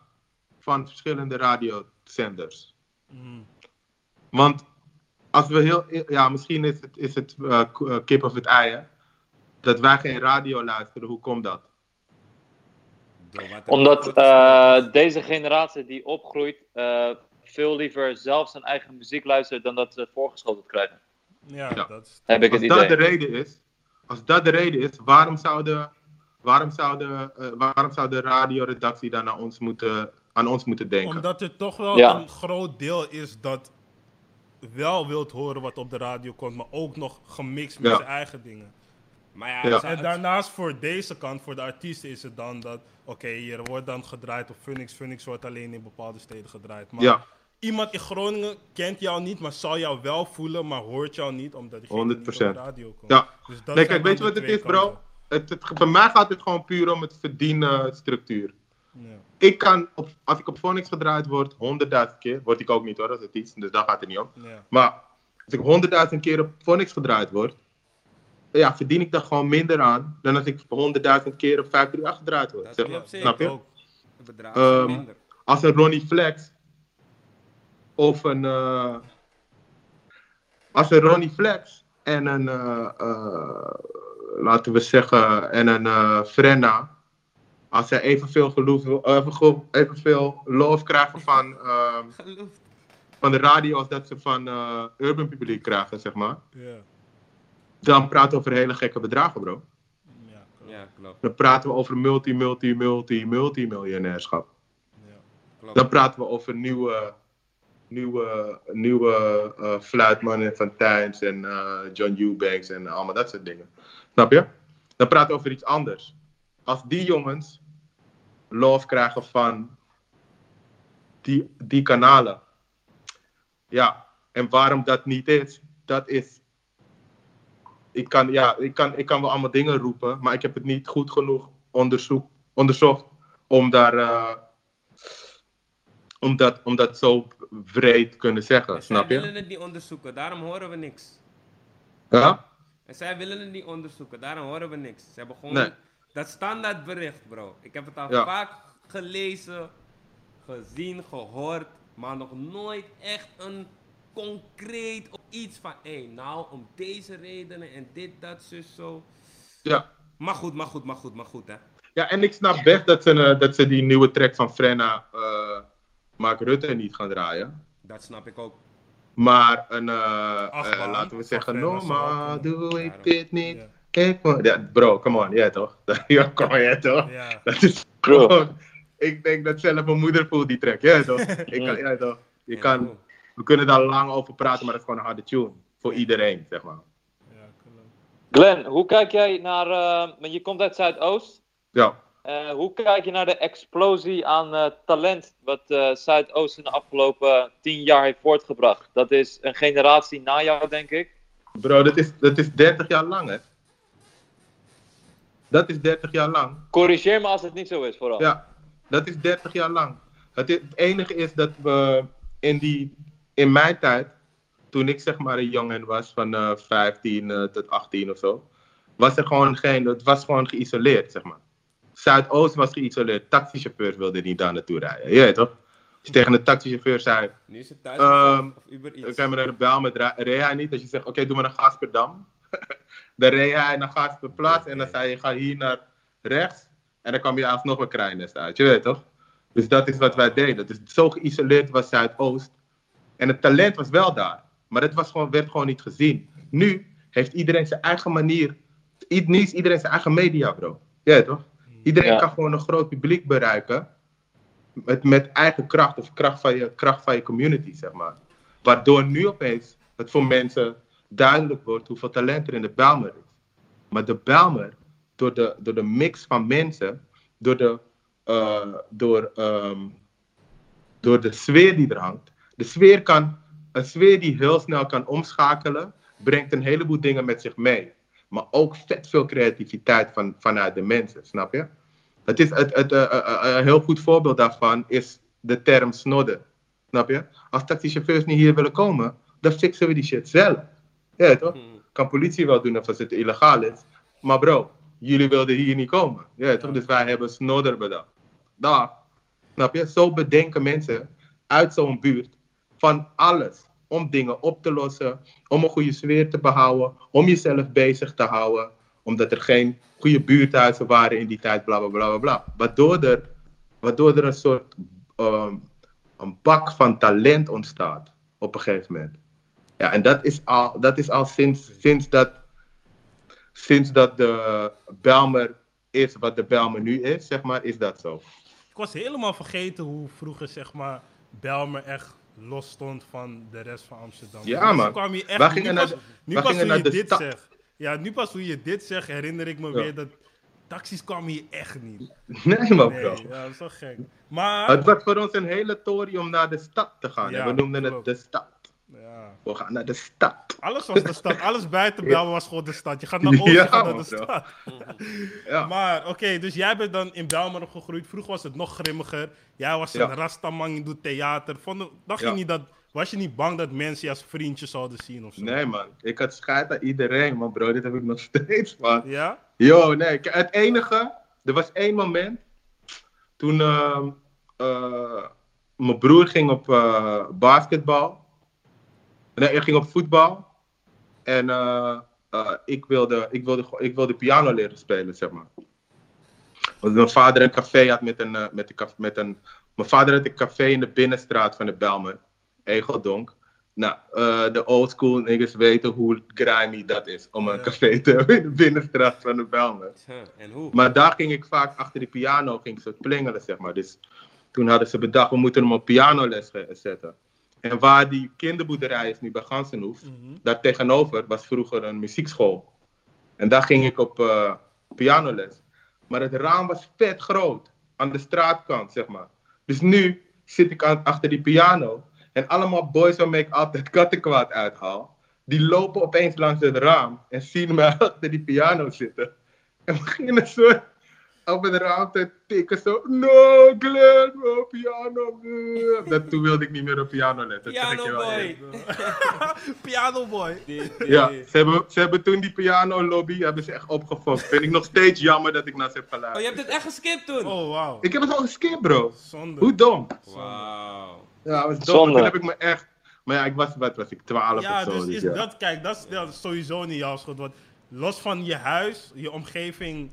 van verschillende radiozenders. Mm. Want als we heel. Ja, misschien is het, is het eh, eh, kip of het ei, hè? Dat wij geen radio luisteren, hoe komt dat? Omdat eh, deze generatie die opgroeit eh, veel liever zelf zijn eigen muziek luistert dan dat ze voorgeschoteld krijgen. Ja, Ja. dat is... Heb ik het Als dat de idee. reden is, als dat de reden is, waarom zou de, waarom zou de, eh, waarom zou de radioredactie dan aan ons moeten, aan ons moeten denken? Omdat er toch wel Ja. een groot deel is dat wel wilt horen wat op de radio komt, maar ook nog gemixt met Ja. zijn eigen dingen. Maar ja, En daarnaast voor deze kant, voor de artiesten, is het dan dat, oké, hier wordt dan gedraaid op Phoenix. Phoenix wordt alleen in bepaalde steden gedraaid. Maar Ja, iemand in Groningen kent jou niet, maar zal jou wel voelen, maar hoort jou niet, omdat hij 100%. op de radio komt. ja. Dus dat Nee, kijk, weet je wat het is, bro? Het, het, voor mij gaat het gewoon puur om het verdienen structuur. Ja. Ik kan, op, als ik op Phonics gedraaid word, honderdduizend keer, word ik ook niet hoor, dat is het iets, dus daar gaat het niet om. Ja. Maar als ik honderdduizend keer op Phonics gedraaid word, ja, verdien ik daar gewoon minder aan dan als ik honderdduizend keer op 538 gedraaid word. Dat Zeg- zeker. snap je? Ehm, als een Ronnie Flex of een eh, als een Ronnie Flex en een eh, eh, laten we zeggen en een Frenna als zij evenveel geloof even, evenveel love krijgen *laughs* van, ehm, van de radio als dat ze van urban publiek krijgen zeg maar Ja. Dan praten we over hele gekke bedragen bro Ja, klopt. Ja, klopt. dan praten we over multi multi multi multi miljonairschap Ja. klopt. Dan praten we over nieuwe, nieuwe, nieuwe eh fluitmannen van Tijns en eh, John Eubanks en allemaal dat soort dingen. Snap je? Dan praten we over iets anders. Als die jongens love krijgen van die, die kanalen. Ja, en waarom dat niet is, dat is. Ik kan, ja, ik, kan, ik kan wel allemaal dingen roepen, maar ik heb het niet goed genoeg onderzoek, onderzocht om daar. eh, om dat, om dat zo breed te kunnen zeggen, En zij snap willen je? het niet onderzoeken, daarom horen we niks. Ja? En zij willen het niet onderzoeken, daarom horen we niks. Ze hebben gewoon Nee. dat standaardbericht, bro. Ik heb het al Ja. vaak gelezen, gezien, gehoord, maar nog nooit echt een concreet of iets van, hé, nou, om deze redenen en dit, dat, zus, zo. Ja. Maar goed, maar goed, maar goed, maar goed, hè. ja, en ik snap best dat ze, eh, dat ze die nieuwe track van Frenna, eh Mark Rutte, niet gaan draaien. Dat snap ik ook. Maar een, eh, Ach, man. laten we zeggen, normaal doe ik dit niet. Ja. Kijk maar. Ja, bro, come on, *laughs* ja toch? Ja, come on, ja toch? Ja. Dat is Bro. ik denk dat zelf mijn moeder voelt die track, ja toch? *laughs* Ik kan, ja toch? Je Ja, kan. We kunnen daar lang over praten, maar dat is gewoon een harde tune. Voor iedereen, zeg maar. Glenn, hoe kijk jij naar. eh, want je komt uit Zuidoost. Ja. Eh, hoe kijk je naar de explosie aan eh, talent wat eh, Zuidoost in de afgelopen tien jaar heeft voortgebracht? Dat is een generatie na jou, denk ik. Bro, dat is, dat is 30 jaar lang, hè? Dat is 30 jaar lang. Corrigeer me als het niet zo is, vooral. Ja, dat is 30 jaar lang. Het enige is dat we in, die, in mijn tijd, toen ik zeg maar een jongen was van eh 15 eh, tot 18 of zo, was er gewoon geen, het was gewoon geïsoleerd, zeg maar. Zuidoost was geïsoleerd. Taxichauffeurs wilden niet daar naartoe rijden. Je weet toch? Als je tegen een taxichauffeur zei, Nu is het thuis Ehm, of Uber Dan iets. kan je naar de bel met reed hij niet. Als je zegt, oké, doe maar naar Gasperdam. *laughs* dan reed hij naar Gasperplas en dan zei je, ga hier naar rechts. En dan kwam je alsnog een krijnest uit, je weet toch? Dus dat is wat wij deden. Dus zo geïsoleerd was Zuidoost. En het talent was wel daar. Maar het was gewoon, werd gewoon niet gezien. Nu heeft iedereen zijn eigen manier. Nu is iedereen zijn eigen media, bro. Weet toch? Iedereen Ja. kan gewoon een groot publiek bereiken. Met, met eigen kracht of kracht van, je, kracht van je community, zeg maar. Waardoor nu opeens het voor mensen duidelijk wordt hoeveel talent er in de Belmer is. Maar de Belmer, door de, door de mix van mensen, door de, eh, door, ehm, door de sfeer die er hangt. De sfeer kan, een sfeer die heel snel kan omschakelen, brengt een heleboel dingen met zich mee. Maar ook vet veel creativiteit van, vanuit de mensen, snap je? Het is het, het, eh, eh, eh, een heel goed voorbeeld daarvan is de term snodden. Snap je? Als taxichauffeurs niet hier willen komen, dan fixen we die shit zelf. Ja, toch? Kan politie wel doen of het illegaal is. Maar bro, jullie wilden hier niet komen. Ja, toch? Dus wij hebben snodder bedacht. Daar. Snap je? Zo bedenken mensen uit zo'n buurt van alles. Om dingen op te lossen, om een goede sfeer te behouden, om jezelf bezig te houden. Omdat er geen goede buurthuizen waren in die tijd, bla bla bla bla. Waardoor, er, waardoor er een soort ehm, een bak van talent ontstaat op een gegeven moment. Ja, en dat is al, dat is al sinds, sinds, dat, sinds dat de Belmer is wat de Belmer nu is, zeg maar, is dat zo. Ik was helemaal vergeten hoe vroeger, zeg maar, Belmer echt los stond van de rest van Amsterdam. Ja, man. kwamen hier echt, nu pas, naar de- nu pas hoe je dit zegt. Ja, nu pas hoe je dit zegt, herinner ik me Ja. weer dat taxis kwamen hier echt niet. *laughs* Nee, bro. Nee, ja, dat is wel gek. Maar, Het was voor ons een hele tory om naar de stad te gaan. Ja, we noemden het de stad. Ja. We gaan naar de stad. Alles was de stad. Alles buiten *laughs* Belmer was gewoon de stad. Je gaat naar Oost, Ja, gaat naar de bro. stad. Ja. Maar oké, dus jij bent dan in Belmer opgegroeid. Vroeger was het nog grimmiger. Jij was een Ja. rastaman, je doet theater. Vond, dacht je niet dat, was je niet bang dat mensen je als vriendje zouden zien of zo? Nee, man. Ik had scheid aan iedereen, man, bro. Dit heb ik nog *laughs* steeds, man. Ja? Yo, nee. Het enige, er was één moment. Toen eh, mijn broer ging op eh, basketbal. Nee, hij ging op voetbal. En eh, eh, ik, wilde, ik, wilde, ik wilde piano leren spelen, zeg maar. Want mijn vader een café had met een, eh, met een, met een... Mijn vader had een café in de binnenstraat van de Belmer. Egeldonk. Nou, de oldschool niggas weten hoe grimy dat is om een Ja. café te hebben in de binnenstraat van de Belmer. Huh, En hoe? Maar daar ging ik vaak achter de piano, ging ik zo plingelen, zeg maar. Dus toen hadden ze bedacht, we moeten hem op pianoles zetten. En waar die kinderboerderij is nu bij Gansenhoef, Mhm. daar tegenover was vroeger een muziekschool. En daar ging ik op eh, pianoles. Maar het raam was vet groot, aan de straatkant, zeg maar. Dus nu zit ik aan, achter die piano en allemaal boys waarmee ik altijd *laughs* kattenkwaad uithaal, die lopen opeens langs het raam en zien mij *laughs* achter die piano zitten. En beginnen zo op het raam te tikken, zo, no, Glenn, oh, piano. eh." Dat, toen wilde ik niet meer op piano letten. zeg Piano wel boy. Piano boy. Ja, ze hebben, ze hebben toen die piano lobby hebben ze echt opgefokt. Vind ik nog steeds jammer dat ik naar ze heb Oh, je geluisterd. hebt het echt geskipt toen? Oh, wauw. Ik heb het al geskipt, bro. Zonde. Hoe dom. Wauw. Ja, dat was dom. Zonde. Toen heb ik me echt... Maar ja, ik was, wat was ik, 12 Ja, of zo. dus dus is ja. dat, kijk, dat is, dat is sowieso niet jouw schuld. Want los van je huis, je omgeving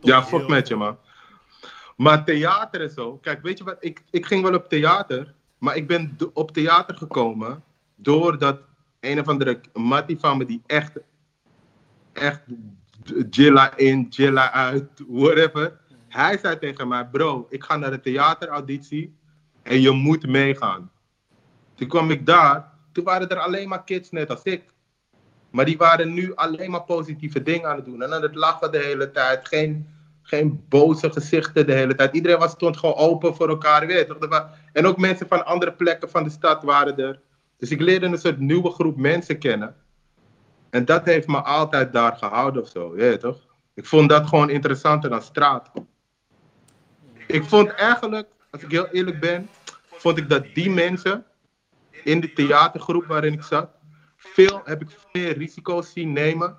Ja, fuck met je, man. Maar theater en zo. Kijk, weet je wat? Ik, ik ging wel op theater. Maar ik ben op theater gekomen. Doordat een of andere mattie van me die echt. Echt. Jilla in, Jilla uit, whatever. Hij zei tegen mij: Bro, ik ga naar de theaterauditie. En je moet meegaan. Toen kwam ik daar. Toen waren er alleen maar kids net als ik. Maar die waren nu alleen maar positieve dingen aan het doen. En aan het lachen de hele tijd. Geen, geen boze gezichten de hele tijd. Iedereen was, stond gewoon open voor elkaar. Weet toch? En ook mensen van andere plekken van de stad waren er. Dus ik leerde een soort nieuwe groep mensen kennen. En dat heeft me altijd daar gehouden of zo. Weet toch? Ik vond dat gewoon interessanter dan straat. Ik vond eigenlijk, als ik heel eerlijk ben, vond ik dat die mensen in de theatergroep waarin ik zat, veel, heb ik meer risico's zien nemen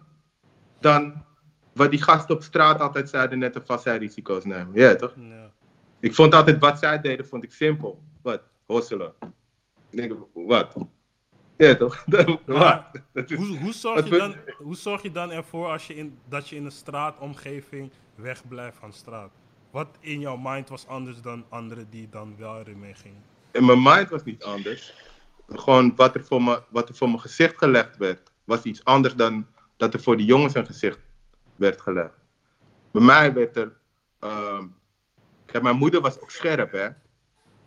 dan wat die gasten op straat altijd zeiden, net of vast zij risico's nemen. Ja, toch? Ik vond altijd wat zij deden, vond ik simpel. Wat? Hosselen. Ik denk, wat? Ja, toch? *laughs* wat? Hoe, hoe, zorg je dan, hoe zorg je dan ervoor als je in, dat je in een straatomgeving wegblijft van straat? Wat in jouw mind was anders dan anderen die dan wel erin meegingen? in mijn mind was niet anders. Gewoon wat er, voor me, wat er voor mijn gezicht gelegd werd, was iets anders dan dat er voor die jongens een gezicht werd gelegd. Bij mij werd er. ehm, kijk, mijn moeder was ook scherp, hè?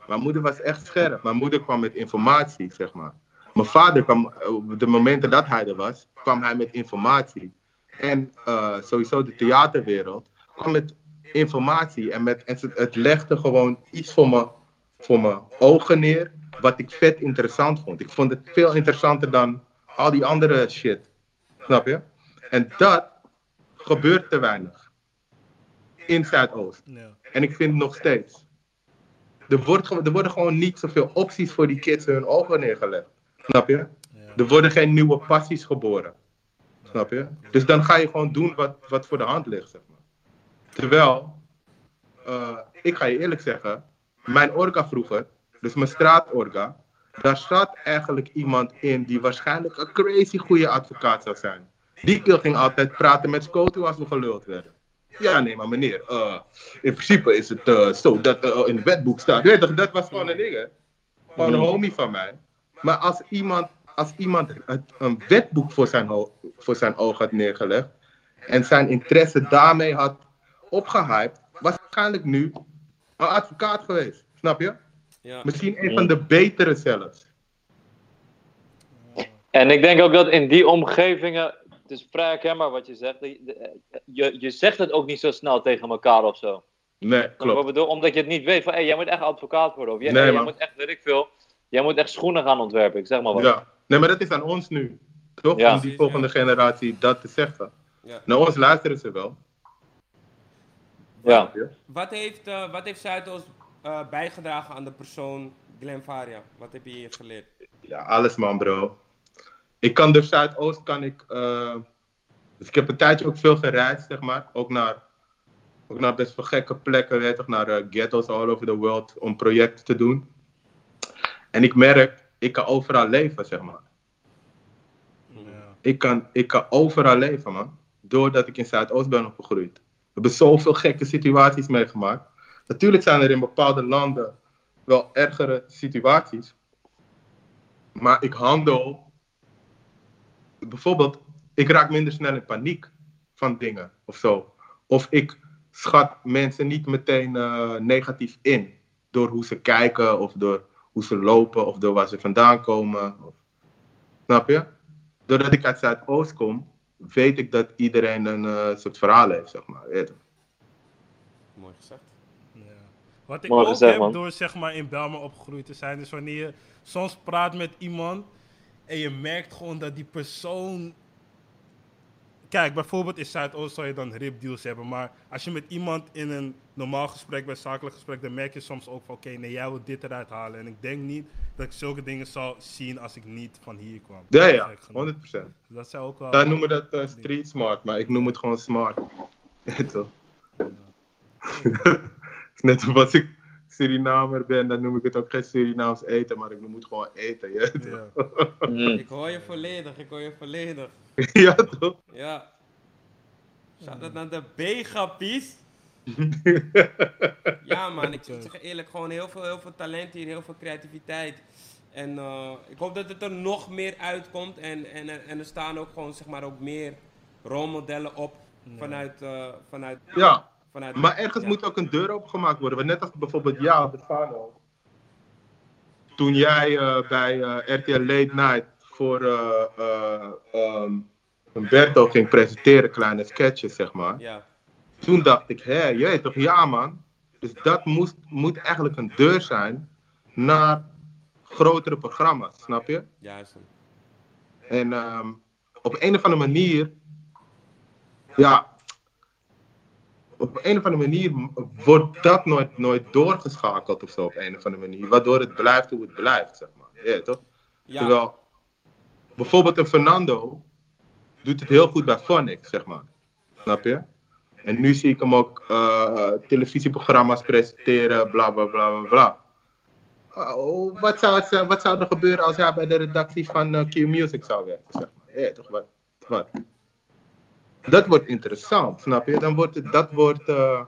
Mijn moeder was echt scherp. Mijn moeder kwam met informatie, zeg maar. Mijn vader kwam, eh, de momenten dat hij er was, kwam hij met informatie. En eh, sowieso de theaterwereld kwam met informatie. En, met, en het legde gewoon iets voor me voor mijn ogen neer wat ik vet interessant vond. Ik vond het veel interessanter dan al die andere shit. Snap je? En dat gebeurt te weinig. In Zuidoost. Ja. En ik vind het nog steeds. Er, wordt, er worden gewoon niet zoveel opties voor die kids hun ogen neergelegd. Snap je? Er worden geen nieuwe passies geboren. Snap je? Dus dan ga je gewoon doen wat, wat voor de hand ligt, zeg maar. Terwijl, eh, ik ga je eerlijk zeggen, mijn orga vroeger, dus mijn straatorga, daar zat eigenlijk iemand in die waarschijnlijk een crazy goede advocaat zou zijn. Die ging altijd praten met Scoto als we geluld werden. Ja, nee, maar meneer, eh, in principe is het eh, zo dat er in het wetboek staat. Dat was gewoon een ding, hè? Gewoon een homie van mij. Maar als iemand, als iemand het, een wetboek voor zijn, voor zijn oog had neergelegd en zijn interesse daarmee had opgehyped, waarschijnlijk nu een advocaat geweest. Snap je? Ja. Misschien een van de betere zelfs. En ik denk ook dat in die omgevingen, het is vrij herkenbaar wat je zegt, je, je, je zegt het ook niet zo snel tegen elkaar of zo. Nee, klopt. bedoel, omdat je het niet weet van, hey, jij moet echt advocaat worden. Of jij, Nee, hey, jij man. moet echt, weet ik veel, jij moet echt schoenen gaan ontwerpen. Ik zeg maar wat. Ja. Nee, maar dat is aan ons nu. Toch? Ja. Om die volgende generatie dat te zeggen. Ja. Naar ons luisteren ze wel. Ja. Wat heeft, eh, wat heeft Zuidoost eh, bijgedragen aan de persoon Glenn Varia? Wat heb je hier geleerd? Ja, alles man, bro. Ik kan door Zuidoost, kan ik. eh, dus ik heb een tijdje ook veel gereisd, zeg maar. Ook naar, ook naar best wel gekke plekken, weet je toch, naar eh, ghettos all over the world om projecten te doen. En ik merk, ik kan overal leven, zeg maar. Ja. Ik kan, ik kan overal leven, man. Doordat ik in Zuidoost ben opgegroeid. We hebben zoveel gekke situaties meegemaakt. Natuurlijk zijn er in bepaalde landen wel ergere situaties. Maar ik handel. Bijvoorbeeld, ik raak minder snel in paniek van dingen of zo. Of ik schat mensen niet meteen eh, negatief in. Door hoe ze kijken, of door hoe ze lopen, of door waar ze vandaan komen. Snap je? Doordat ik uit Zuidoost kom, weet ik dat iedereen een eh, soort verhaal heeft, zeg maar. Weet je. Mooi gezegd. Ja. Wat ik Mooi ook gezegd, heb man. door zeg maar in Belma opgegroeid te zijn, is wanneer je soms praat met iemand en je merkt gewoon dat die persoon. Kijk, bijvoorbeeld in Zuidoost zou je dan ripdeals hebben, maar als je met iemand in een normaal gesprek, bij zakelijk gesprek, dan merk je soms ook van oké, nee, jij wil dit eruit halen. En ik denk niet dat ik zulke dingen zou zien als ik niet van hier kwam. Ja, ja, Gek genoeg. 100%. Dat zijn ook wel. Daar noemen we dat eh, street smart, maar ik noem het gewoon smart. *laughs* Toch? *laughs* Net zoals als ik Surinamer ben, dan noem ik het ook geen Surinaams eten, maar ik noem het gewoon eten. Ja. *laughs* Mm. Ik hoor je volledig, ik hoor je volledig. ja toch? Ja. Shout out naar de B-gappies. *laughs* Ja man, ik zeg eerlijk, gewoon heel veel, heel veel talent hier, heel veel creativiteit. En eh, ik hoop dat het er nog meer uitkomt. En, en, er- en er staan ook gewoon zeg maar ook meer rolmodellen op vanuit, eh, vanuit, Ja, vanuit maar ergens ja. moet ook een deur opengemaakt worden. Want net als bijvoorbeeld jou, de Fano. Toen jij eh, bij eh, RTL Late Night voor eh eh, ehm, Humberto ging presenteren, kleine sketches zeg maar. Ja, Toen dacht ik, hé, je weet toch, ja man. Dus dat moest, moet eigenlijk een deur zijn naar grotere programma's, snap je? juist. En ehm, op een of andere manier, ja, op een of andere manier wordt dat nooit, nooit doorgeschakeld of zo op een of andere manier. Waardoor het blijft hoe het blijft, zeg maar. Ja, toch? Ja, Terwijl, bijvoorbeeld een Fernando doet het heel goed bij Phonics, zeg maar. Snap je? En nu zie ik hem ook eh, televisieprogramma's presenteren, bla bla bla bla bla. Oh, wat, zou het, wat zou er gebeuren als hij bij de redactie van eh, Q Music zou werken? Zeg maar. Ja, toch wat? wat? Dat wordt interessant, snap je? Dan wordt het, dat wordt eh,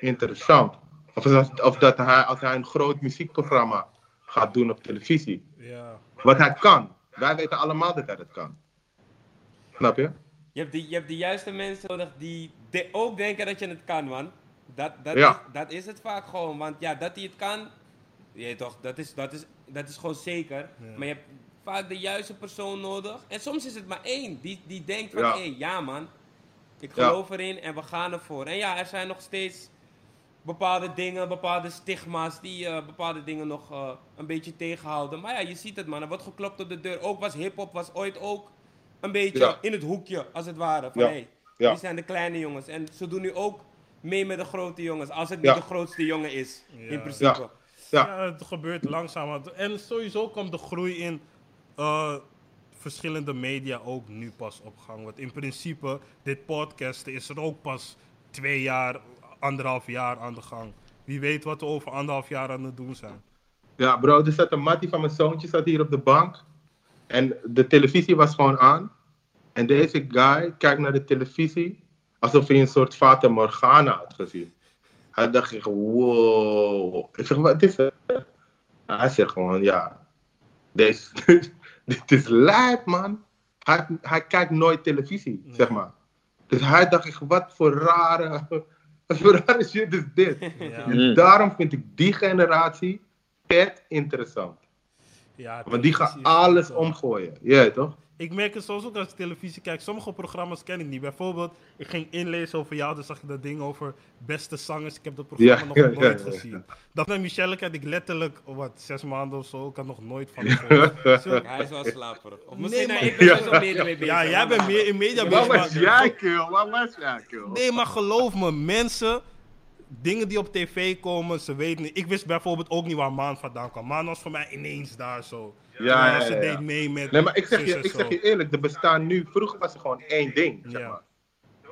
interessant. Of, als, of dat hij, als hij een groot muziekprogramma gaat doen op televisie. ja. Wat hij kan. Wij weten allemaal dat hij dat kan. Snap je? je hebt, die, je hebt de juiste mensen nodig die de- ook denken dat je het kan, man. Dat, dat, Ja. is, dat is het vaak gewoon. Want ja, dat hij het kan, je toch, dat is, dat is, dat is gewoon zeker. Maar je hebt vaak de juiste persoon nodig. En soms is het maar één die, die denkt van, hé, Ja. hey, ja man, ik Ja. geloof erin en we gaan ervoor. En ja, er zijn nog steeds bepaalde dingen, bepaalde stigma's die eh, bepaalde dingen nog eh, een beetje tegenhouden. Maar ja, je ziet het man, er wordt geklopt op de deur. Ook was hip-hop was ooit ook een beetje Ja. in het hoekje, als het ware. Van Ja. hey, Ja. die zijn de kleine jongens. En ze doen nu ook mee met de grote jongens, als het niet de grootste jongen is, Ja. in principe. Ja. Ja, het gebeurt langzaam. En sowieso komt de groei in eh, verschillende media ook nu pas op gang. Want in principe, dit podcasten is er ook pas twee jaar, anderhalf jaar aan de gang. Wie weet wat we over anderhalf jaar aan het doen zijn. Ja, bro, er zat een mattie van mijn zoontje zat hier op de bank. En de televisie was gewoon aan. En deze guy kijkt naar de televisie alsof hij een soort Fata Morgana had gezien. Hij dacht echt, wow. Ik zeg, wat is het? Hij zegt gewoon, ja, deze, *laughs* *laughs* dit is lijp, man. Hij, hij kijkt nooit televisie, zeg maar. Dus hij dacht echt, wat voor rare, *laughs* wat voor rare shit is dit? *laughs* Ja, En daarom vind ik die generatie vet interessant. ja Want die gaan alles omgooien. Ja, toch? Ik merk het soms ook als ik televisie kijk. Sommige programma's ken ik niet. Bijvoorbeeld, ik ging inlezen over jou, dan zag ik dat ding over beste zangers. Ik heb dat programma Ja, nog *laughs* ja, nooit ja, ja. gezien. Dat met Michelle had ik letterlijk, oh, wat, zes maanden of zo. Ik had nog nooit van gehoord. Hij is wel slaperig. Of Nee, misschien, maar- nee, ik ben Ja. er zo meer mee bezig. Ja, jij bent meer in media Wat bezig. was maar- jij, kill? Wat was jij, kill? Nee, maar geloof me, mensen, dingen die op tv komen, ze weten niet. Ik wist bijvoorbeeld ook niet waar Maan vandaan kwam. Maan was voor mij ineens daar zo. Ja, ja, Ze deed mee met. Nee, maar ik zeg, je, ik zeg je eerlijk, er bestaan nu... Vroeger was er gewoon één ding, zeg maar.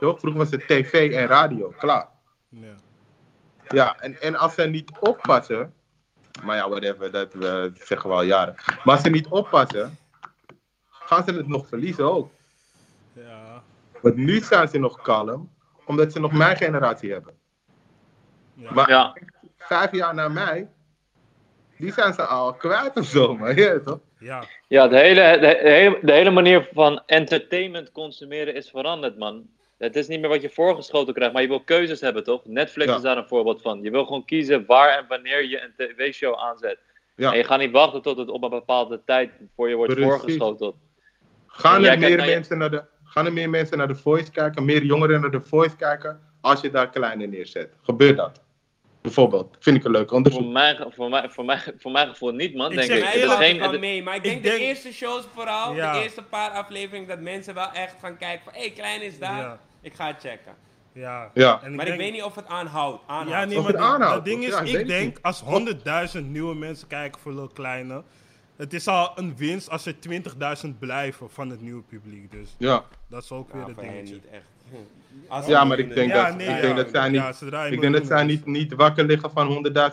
Toch? Vroeger was het tv en radio, klaar. Ja. Ja, en, en als ze niet oppassen... Maar ja, whatever, dat, dat zeggen we al jaren. Maar als ze niet oppassen, gaan ze het nog verliezen ook. Ja. Want nu zijn ze nog kalm, omdat ze nog mijn generatie hebben. Ja. Maar Ja. vijf jaar na mij, die zijn ze al kwijt of zo, maar ja, toch? ja. Ja, de hele, de, hele, de hele manier van entertainment consumeren is veranderd, man. Het is niet meer wat je voorgeschoten krijgt, maar je wil keuzes hebben, toch? Netflix Ja. is daar een voorbeeld van. Je wil gewoon kiezen waar en wanneer je een tv-show aanzet. Ja. En je gaat niet wachten tot het op een bepaalde tijd voor je wordt Precies. voorgeschoten. Gaan er, meer naar je- mensen naar de, gaan er meer mensen naar de Voice kijken, meer jongeren naar de Voice kijken, als je daar kleine neerzet? Gebeurt dat? Bijvoorbeeld, vind ik een leuk Voor onderzoek. mijn, voor, mijn, voor, mijn, voor mijn gevoel niet, man. Ik denk zeg ik. geen, mee, maar ik ik denk, de eerste shows vooral, Ja. de eerste paar afleveringen, dat mensen wel echt gaan kijken van, hé, hey, klein is daar, Ja. ik ga het checken. Ja. Ja. En maar denk- ik weet niet of het aanhoudt. aanhoudt. Ja, nee, Of maar het het aanhoudt, ding is, ja, ik denk niet. als 100.000 nieuwe mensen kijken voor Lil Kleine, het is al een winst als er 20.000 blijven van het nieuwe publiek. Dus Ja, dat is ook weer Ja, het voor dingetje. niet echt. Als ja maar ik denk Ja, dat, nee, ik ja. denk dat zij niet, ik denk dat zij niet, niet wakker liggen van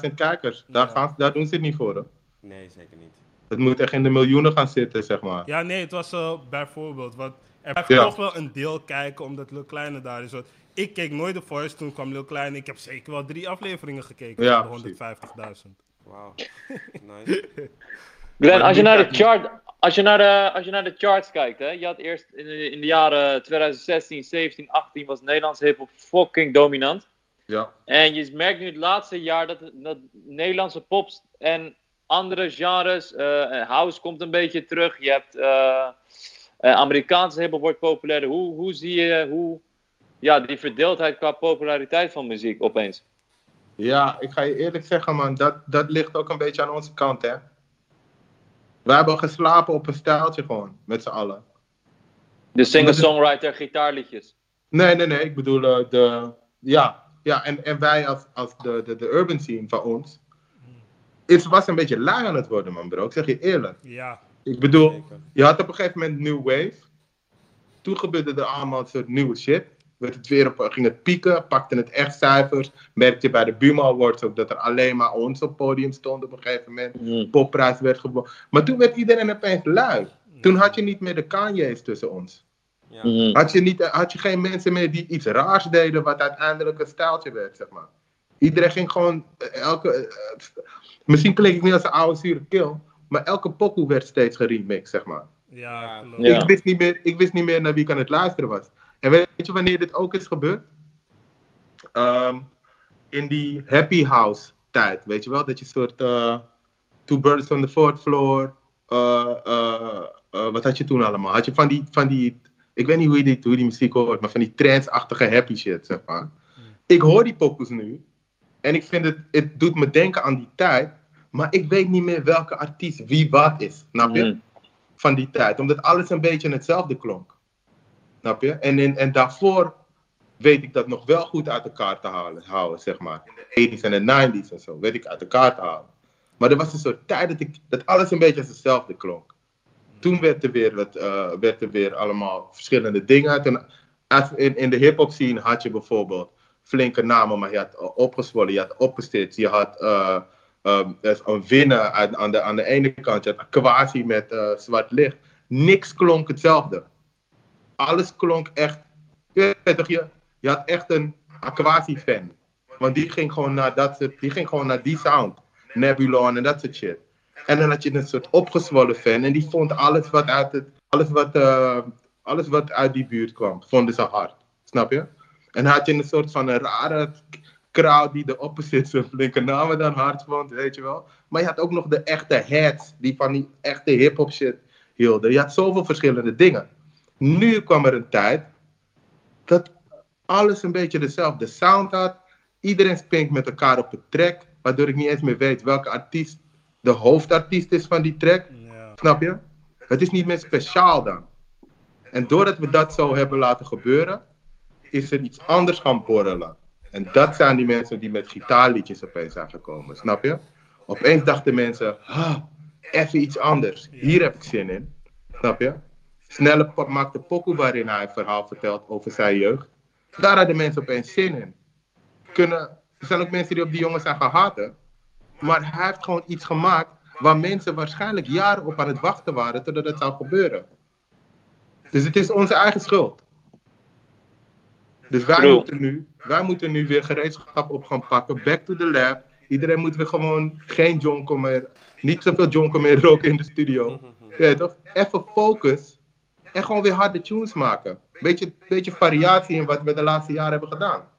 100.000 kijkers. Daar, Ja. gaan, daar doen ze het niet voor. Hoor. Nee, zeker niet. Het moet echt in de miljoenen gaan zitten, zeg maar. Ja, nee, het was eh, bijvoorbeeld. Want er blijft Ja. toch wel een deel kijken omdat Lil Kleine daar is. Want ik keek nooit de Voice, toen kwam Lil Kleine. Ik heb zeker wel drie afleveringen gekeken Ja, van de 150.000. Wauw. *laughs* Nice. Glenn, als je, naar de chart, als, je naar de, als je naar de charts kijkt, hè, je had eerst in de, in de jaren 2016, 17, 18 was Nederlands hip-hop fucking dominant. Ja, En je merkt nu het laatste jaar dat, dat Nederlandse pops en andere genres, eh, house komt een beetje terug. Je hebt eh, eh, Amerikaanse hip-hop wordt populairder. Hoe, hoe zie je hoe, ja, die verdeeldheid qua populariteit van muziek opeens? ja ik ga je eerlijk zeggen, man, dat, dat ligt ook een beetje aan onze kant, hè. We hebben geslapen op een stijltje gewoon, met z'n allen. De singer-songwriter, gitaarliedjes. Nee, nee, nee. Ik bedoel, eh, de, ja, ja en, en wij als, als de, de, de urban scene van ons. Het was een beetje lui aan het worden, man, bro. Ik zeg je eerlijk. Ja, Ik bedoel, je had op een gegeven moment New Wave. Toen gebeurde er allemaal een soort nieuwe shit. Werd het weer op, ging het pieken, pakte het echt cijfers. Merkte je bij de Buma Awards ook dat er alleen maar ons op het podium stond op een gegeven moment. Mm. Popprijs werd gewonnen. Maar toen werd iedereen opeens lui. Toen had je niet meer de Kanye's tussen ons. Ja. Had je, niet, had je geen mensen meer die iets raars deden, wat uiteindelijk een stijltje werd, zeg maar. Iedereen ging gewoon, eh, elke, eh, misschien klink ik nu als een oude zure kill, maar elke pokoe werd steeds geremixed, zeg maar. Ja. Ik, wist niet meer, ik wist niet meer naar wie ik aan het luisteren was. En weet je wanneer dit ook is gebeurd? Ehm, in die happy house tijd, weet je wel? Dat je soort eh, Two Birds on the Fourth Floor, eh, eh, wat had je toen allemaal? Had je van die, van die ik weet niet hoe je die, hoe je die muziek hoort, maar van die trance-achtige happy shit, zeg maar. Ik hoor die pokus nu En ik vind het, het doet me denken aan die tijd. Maar ik weet niet meer welke artiest wie wat is. Snap je? Mhm. Van die tijd. Omdat alles een beetje hetzelfde klonk. Snap je? En, in, en daarvoor weet ik dat nog wel goed uit elkaar te halen, houden, zeg maar. In de 80s en de 90s en zo, weet ik uit elkaar te halen. Maar er was een soort tijd dat, ik, dat alles een beetje als hetzelfde klonk. Toen werd er weer, wat, eh, werd er weer allemaal verschillende dingen uit. In, in de hip-hop scene had je bijvoorbeeld flinke namen, maar je had eh, opgezwollen, je had opgestitcht, je had eh, ehm, een winnen aan, de, aan de ene kant, je had quasi met zwart licht. Niks klonk hetzelfde. Alles klonk echt. Je, je, had echt een Aquasi-fan. Want die ging, gewoon naar dat, soort- die ging gewoon naar die sound. Nebulon en dat soort shit. En dan had je een soort opgezwollen fan. En die vond alles wat uit, het, alles wat, eh, alles wat uit die buurt kwam, vonden ze hard. Snap je? En had je een soort van een rare crowd die de opposites en flinke namen dan hard vond, weet je wel. Maar je had ook nog de echte heads die van die echte hip-hop shit hielden. Je had zoveel verschillende dingen. Nu kwam er een tijd dat alles een beetje dezelfde sound had. Iedereen springt met elkaar op een track, waardoor ik niet eens meer weet welke artiest de hoofdartiest is van die track. Ja. Snap je? Het is niet meer speciaal dan. En doordat we dat zo hebben laten gebeuren, is er iets anders gaan borrelen. En dat zijn die mensen die met gitaarliedjes opeens zijn gekomen, snap je? Opeens dachten mensen, ah, even iets anders. Hier heb ik zin in. Snap je? Snelle pop maakte pokoe waarin hij een verhaal vertelt over zijn jeugd. Daar hadden mensen opeens zin in. Kunnen, er zijn ook mensen die op die jongen zijn gaan haten. Maar hij heeft gewoon iets gemaakt waar mensen waarschijnlijk jaren op aan het wachten waren totdat het zou gebeuren. Dus het is onze eigen schuld. Dus wij moeten, nu, wij moeten nu weer gereedschap op gaan pakken. Back to the lab. Iedereen moet weer gewoon geen jonko meer. Niet zoveel jonko meer roken in de studio. Ja, toch? Even focus. En gewoon weer harde tunes maken. Beetje, beetje variatie in wat we de laatste jaren hebben gedaan.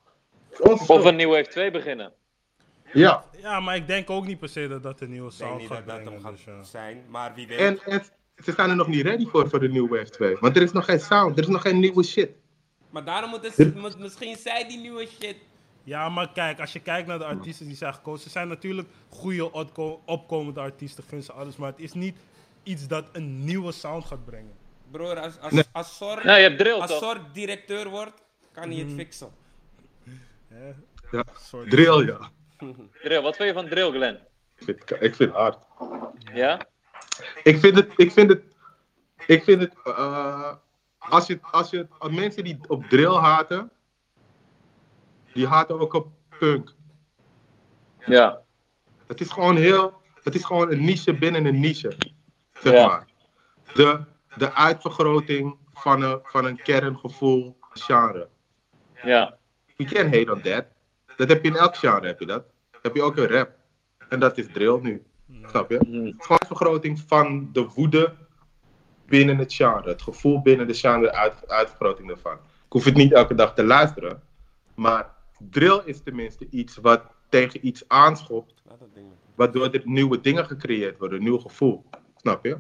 Of een nieuwe F2 beginnen. Ja. ja, maar ik denk ook niet per se dat dat een nieuwe sound gaat dat dat hem brengen. gaat Dus, ja. zijn, maar wie weet. En, en ze zijn er nog niet ready voor, voor de nieuwe Wave 2. Want er is nog geen sound, er is nog geen nieuwe shit. Maar daarom moeten ze, moet- misschien zij die nieuwe shit. Ja, maar kijk, als je kijkt naar de artiesten die zijn gekozen, ze zijn natuurlijk goede opko- opkomende artiesten, gun ze alles, maar het is niet iets dat een nieuwe sound gaat brengen. Broer, als, als, Nee. als Sor, Nee, je hebt drill als? Sor directeur wordt, kan hij het fixen. Hè? Ja. Drill, ja. *laughs* Drill, wat vind je van drill, Glenn? Ik vind, het- ik vind het hard. Ja? Ik vind het, ik vind het, ik vind het, eh, als je, als je, als mensen die op drill haten, die haten ook op punk. Ja. Het is gewoon heel, het is gewoon een niche binnen een niche, zeg Ja. maar. De, de uitvergroting van een, van een kerngevoel genre. Ja. You can't hate on that. Dat heb je in elk genre, heb je dat. heb je ook in rap. En dat is drill nu. Snap je? Het is gewoon een vergroting van de woede binnen het genre. Het gevoel binnen de genre, uit, uitvergroting daarvan. Ik hoef het niet elke dag te luisteren. Maar drill is tenminste iets wat tegen iets aanschopt. Waardoor er nieuwe dingen gecreëerd worden. Een nieuw gevoel. Snap je?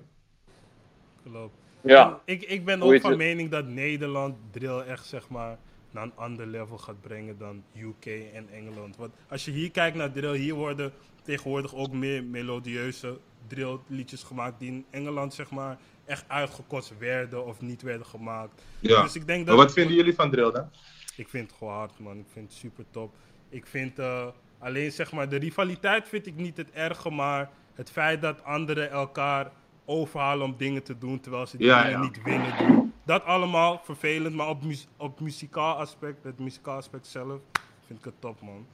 Klopt. Ja. Ik, ik ben ook van mening dat Nederland drill echt zeg maar naar een ander level gaat brengen dan UK en Engeland. Want als je hier kijkt naar drill, hier worden tegenwoordig ook meer melodieuze drill liedjes gemaakt die in Engeland zeg maar echt uitgekotst werden of niet werden gemaakt. Ja. Dus ik denk Maar dat wat vinden jullie van drill dan? ik vind het gewoon hard, man. Ik vind het super top. Ik vind eh, alleen zeg maar, de rivaliteit vind ik niet het erge, maar het feit dat anderen elkaar overhalen om dingen te doen terwijl ze die Ja, dingen ja. niet willen doen. Dat allemaal vervelend, maar op, mu- op muzikaal aspect, het muzikaal aspect zelf, vind ik het top, man.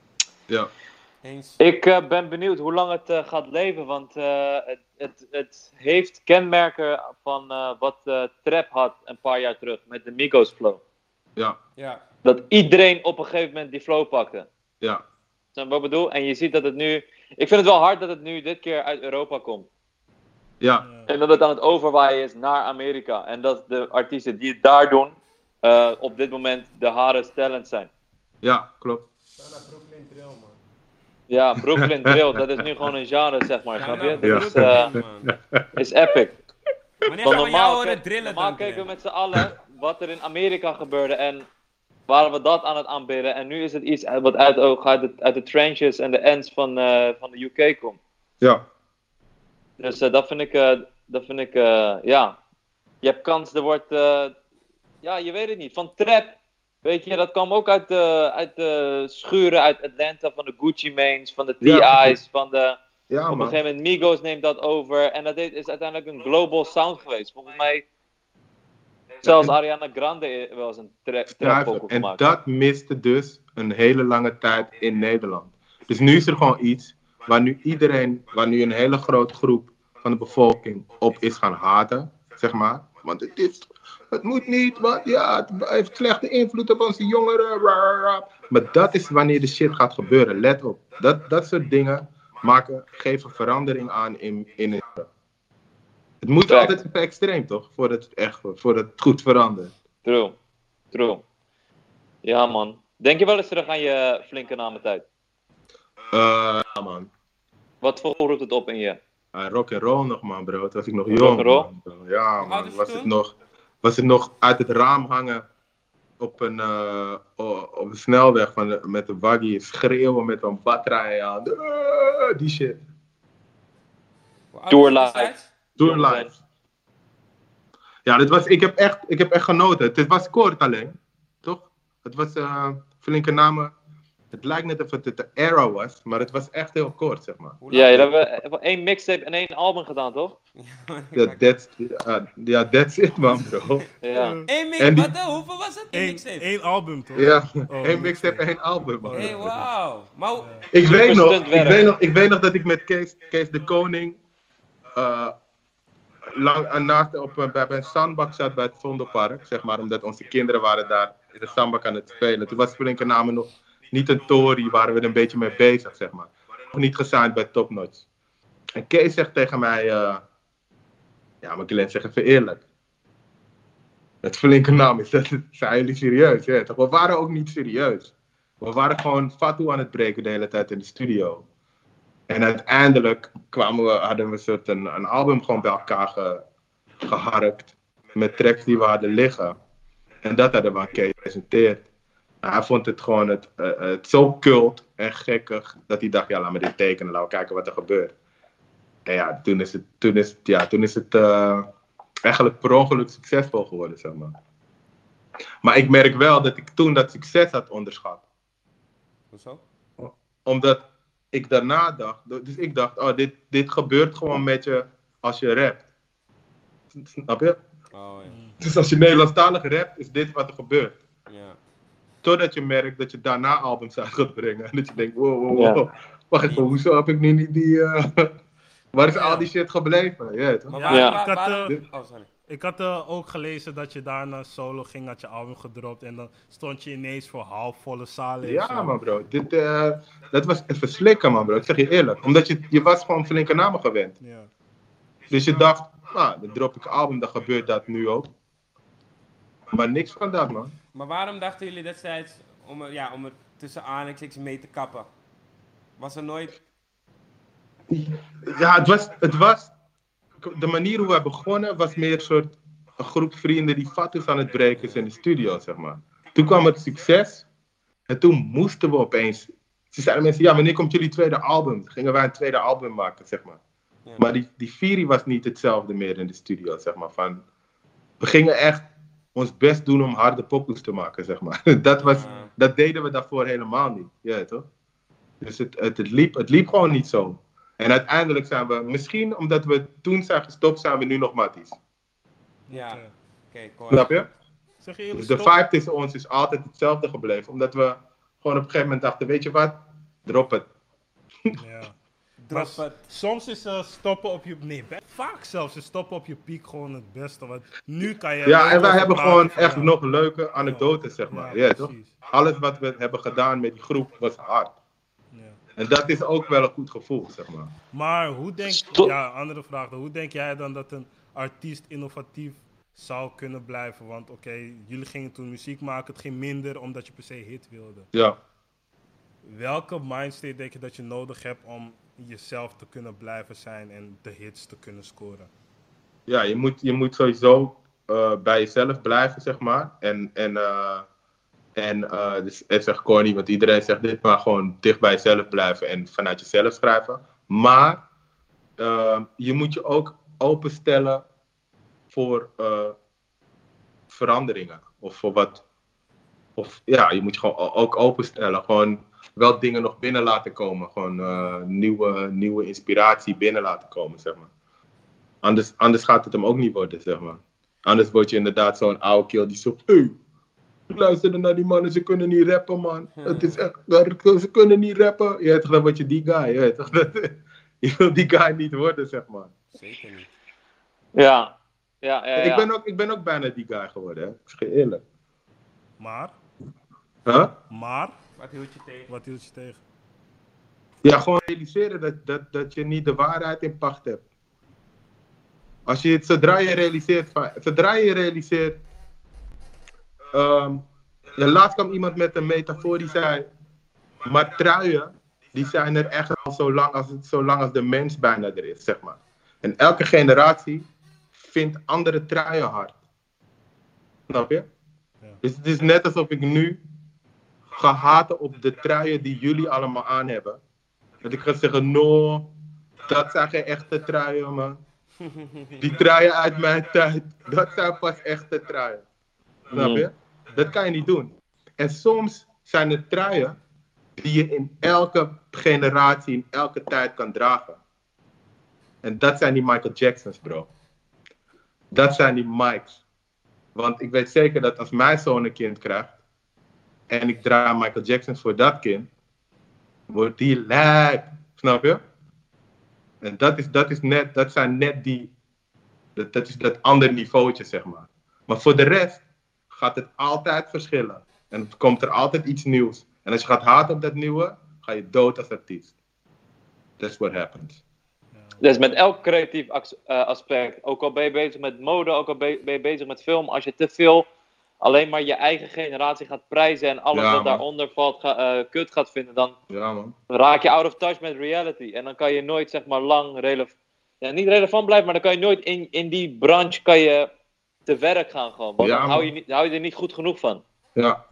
Ja. Eens. Ik eh, ben benieuwd hoe lang het eh, gaat leven, want eh, het, het, het heeft kenmerken van eh, wat eh, Trap had een paar jaar terug met de Migos flow. Ja. Ja. Dat iedereen op een gegeven moment die flow pakte. Ja. Snap wat ik bedoel? En je ziet dat het nu... Ik vind het wel hard dat het nu dit keer uit Europa komt. Ja. En dat het aan het overwaaien is naar Amerika. En dat de artiesten die het daar doen, eh, op dit moment de hardest talent zijn. Ja, klopt. Brooklyn Drill, man. Ja, Brooklyn Drill, dat is nu gewoon een genre, zeg maar, snap je? Ja. Dat is, eh, man. is epic. Wanneer Want gaan we jou normaal, horen ke- drillen normaal dan? keken we met z'n allen wat er in Amerika gebeurde. En waren we dat aan het aanbidden. En nu is het iets wat uit, ook uit, de, uit de trenches en de ends van, eh, van de UK komt. Ja, Dus eh, dat vind ik, eh, dat vind ik eh, ja. Je hebt kans, er wordt, ja, je weet het niet. Van trap, weet je, dat kwam ook uit de, uit de schuren uit Atlanta, van de Gucci Manes, van de Ja. TI's, van de... ja Op een gegeven moment Migos neemt dat over. En dat is uiteindelijk een global sound geweest. Volgens mij zelfs Ariana Grande wel eens een tra- trap Schrijver. vocal En dat miste dus een hele lange tijd in Nederland. Dus nu is er gewoon iets waar nu iedereen, waar nu een hele grote groep van de bevolking op is gaan haten, zeg maar. Want het, is, het moet niet, want ja, het heeft slechte invloed op onze jongeren. Maar dat is wanneer de shit gaat gebeuren, let op. Dat, dat soort dingen maken, geven verandering aan in, in het. Het moet Fact. altijd even extreem, toch? Voordat het echt voordat het goed verandert. True. True. Ja, man. Denk je wel eens terug aan je flinke namentijd? Eh, ja, man. Wat voor roept het op in je? Uh, rock and roll nog man bro, toen was ik nog Rock jong. and roll? man. Ja man, was het, nog, was het nog uit het raam hangen op een, eh, op een snelweg van de- met een waggie, schreeuwen met een batterij aan. Eh, die shit. Tour live. Door live. Ja, dit was, ik, heb echt, ik heb echt genoten. Het was kort alleen, toch? Het was eh, flinke namen. Het lijkt net of het de era was, maar het was echt heel kort, zeg maar. Hoe Ja, je eh, één mixtape en één album gedaan, toch? Ja, that's, ja, ja, that's it man bro. *laughs* Ja. Eén mix, En die- wat, eh, hoeveel was het? Eén Eén, mixtape? één album toch? Ja, Oh, *laughs* één mixtape, één album man. Hey, wauw. Maar Ik weet, nog, ik, weet nog, ik weet nog dat ik met Kees, Kees de Koning eh, lang, en naast, op, een- bij, bij een zandbak zat bij het Vondelpark, zeg maar, omdat onze kinderen waren daar in de zandbak aan het spelen. Toen was Flinke Namen nog niet een Tory, waren we er een beetje mee bezig, zeg maar. Nog niet gesigned bij Top Notch. En Kees zegt tegen mij, eh, ja, maar Glenn, zeg even eerlijk. Het flinke naam is dat, *laughs* zijn jullie serieus? Ja? We waren ook niet serieus. We waren gewoon fatu aan het breken de hele tijd in de studio. En uiteindelijk kwamen we, hadden we een een, een album gewoon bij elkaar ge, geharkt. Met tracks die we hadden liggen. En dat hadden we aan Kees gepresenteerd. Hij vond het gewoon het, eh, het zo cult en gekkig dat hij dacht, ja laat me dit tekenen, laten we kijken wat er gebeurt. En ja, toen is het, toen is het, ja, toen is het eh, eigenlijk per ongeluk succesvol geworden, zeg maar. Maar ik merk wel dat ik toen dat succes had onderschat Hoezo? omdat ik daarna dacht, dus ik dacht, oh, dit, dit gebeurt gewoon met je als je rapt. Snap je? Oh ja. Dus als je Nederlandstalig rapt, is dit wat er gebeurt. ja. Totdat je merkt dat je daarna albums uit gaat brengen. En dat je denkt, wow, wow, wow. Wacht even, hoezo heb ik nu niet die... eh, *laughs* Waar is al die shit gebleven? Ja, ik had, eh, oh, sorry. Ik had eh, ook gelezen dat je daarna solo ging, had je album gedropt en dan stond je ineens voor halfvolle zalen. en Ja, man, bro. Dit, dat was even slikken, man, bro. Ik zeg je eerlijk. Omdat je, je was gewoon flinke namen gewend. Ja. Dus je dacht, nou, dan drop ik album, dan gebeurt dat nu ook. Maar niks van dat, man. Maar waarom dachten jullie destijds om er, ja, om er tussen aanhalingstekens mee te kappen? Was er nooit... Ja, het was, het was. De manier hoe we begonnen was meer een soort. Een groep vrienden die fatus aan het breken is in de studio, zeg maar. Toen kwam het succes. En toen moesten we opeens. Ze zeiden mensen, ja, wanneer komt jullie tweede album? Toen gingen wij een tweede album maken, zeg maar. Ja. Maar die, die Fury was niet hetzelfde meer in de studio, zeg maar. Van, we gingen echt ons best doen om harde poppels te maken, zeg maar. *laughs* Dat, was, Ja. dat deden we daarvoor helemaal niet. Ja, toch? Dus het, het, het, liep, het liep gewoon niet zo. En uiteindelijk zijn we, misschien omdat we toen zijn gestopt, zijn we nu nog matties. Ja, Oké. cool. Snap je? Zeg je eerlijk, Dus de vibe tussen ons is altijd hetzelfde gebleven. Omdat we gewoon op een gegeven moment dachten, weet je wat? Drop het. Ja. Drop Maar het. Soms is eh, stoppen op je. Nee, vaak zelfs is stoppen op je piek gewoon het beste. Want nu kan je. Ja, en wij hebben gewoon van, echt nog leuke anekdotes, zeg maar. Ja, toch? Alles wat we hebben gedaan met die groep was hard. Ja. En dat is ook wel een goed gevoel, zeg maar. Maar hoe denk Stop. ja, andere vraag. dan. Hoe denk jij dan dat een artiest innovatief zou kunnen blijven? Want oké, jullie gingen toen muziek maken, het ging minder omdat je per se hit wilde. Ja. Welke mindstate denk je dat je nodig hebt om jezelf te kunnen blijven zijn en de hits te kunnen scoren? ja, je moet, je moet sowieso eh, bij jezelf blijven, zeg maar. En, en eh, En eh, dus het echt corny, want iedereen zegt dit, maar gewoon dicht bij jezelf blijven en vanuit jezelf schrijven. Maar je moet je ook openstellen voor veranderingen. Of voor wat. Of ja, je moet je gewoon ook openstellen. Gewoon wel dingen nog binnen laten komen. Gewoon eh, nieuwe, nieuwe inspiratie binnen laten komen, zeg maar. Anders, anders gaat het hem ook niet worden, zeg maar. Anders word je inderdaad zo'n oude kill die zo. Hey, ik luisterde naar die mannen, ze kunnen niet rappen, man. Het is echt, ze kunnen niet rappen. Je weet toch, dan word je die guy. Je, weet toch, *laughs* je wil die guy niet worden, zeg maar. Zeker niet. Ja. Ja, ja, ja. Ik, ben ook, ik ben ook bijna die guy geworden, hè. Ik zeg je eerlijk. Maar, Huh? maar, Wat hield je tegen? wat hield je tegen? Ja, gewoon realiseren dat, dat, dat je niet de waarheid in pacht hebt. Als je het, zodra je realiseert, zodra je realiseert, ehm, ja, laatst kwam iemand met een metafoor die zei, maar truien, die zijn er echt al zo lang als, het- zo lang als de mens bijna er is, zeg maar. En elke generatie vindt andere truien hard. Snap je? Ja. Dus het is net alsof ik nu ga haten op de truien die jullie allemaal aan hebben. Dat ik ga zeggen, no, dat zijn geen echte truien, man. Die truien uit mijn tijd, dat zijn pas echte truien. Snap je? Dat kan je niet doen. En soms zijn er truien die je in elke generatie, in elke tijd kan dragen. En dat zijn die Michael Jacksons, bro. Dat zijn die Mikes. Want ik weet zeker dat als mijn zoon een kind krijgt, en ik draai Michael Jackson voor dat kind, wordt die lijp. Snap je? En dat, is, dat, is net, dat zijn net die, dat, is dat andere niveautje, zeg maar. Maar voor de rest gaat het altijd verschillen. En het komt er altijd iets nieuws. En als je gaat haten op dat nieuwe, ga je dood als artiest. That's what happens. Dus met elk creatief eh, aspect, ook al ben je bezig met mode, ook al ben je bezig met film, als je te veel alleen maar je eigen generatie gaat prijzen en alles Ja, wat man. daaronder valt ga, eh, kut gaat vinden, dan Ja, man. raak je out of touch met reality. En dan kan je nooit, zeg maar, lang relevant, ja, niet relevant blijven, maar dan kan je nooit in, in die branche kan je te werk gaan gewoon. Want Ja, dan hou je, niet, hou je er niet goed genoeg van. Ja.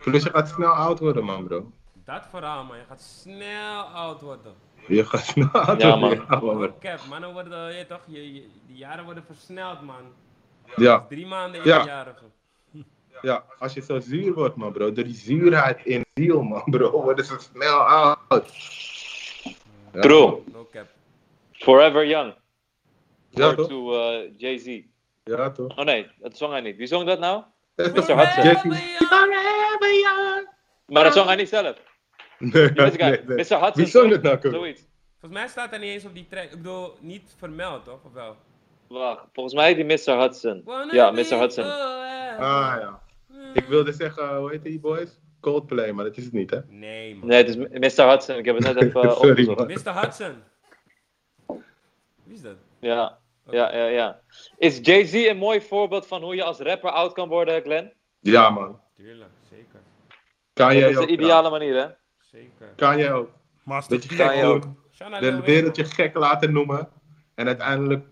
Plus je gaat snel oud worden, man, bro. Dat verhaal, man. Je gaat snel oud worden. Je gaat snel oud Ja, worden. man. Ja, man. Cap, mannen worden, je toch, je, je- die jaren worden versneld, man. Ja. Drie maanden in Ja. een jarige. Ja, als je zo zuur wordt, man, bro. Door die zuurheid in ziel, man, bro. Worden ze snel oud. Ja. True. No cap. Forever Young. Ja, toch? to eh, Jay-Z. Ja, toch? Oh nee, dat zong hij niet. Wie zong dat nou? *laughs* Mr. Hudson. Maar dat zong hij niet zelf. *laughs* Nee, nee, nee. Mr. Hudson. Wie zong dat nou? Zoiets. Volgens mij staat er niet eens op die track. Ik bedoel, niet vermeld, toch? Of wel? Wacht, volgens mij die Mr. Hudson. Wanna Ja, Mr. Hudson. forever. Ah, ja. Ik wilde zeggen, hoe heet die boys? Coldplay, maar dat is het niet, hè? Nee, man. Nee, het is Mr. Hudson. Ik heb het net even *laughs* Sorry, opgezocht. man. Mr. Hudson. Wie is dat? Ja, ja, ja, ja. Is Jay-Z een mooi voorbeeld van hoe je als rapper oud kan worden, Glenn? Ja, man. Tuurlijk, zeker. Kan Dat jij is ook. de ideale manier, hè? Zeker. Kan jij ook. Master Dat je Kan gek ook. De wereld je gek laten noemen. En uiteindelijk,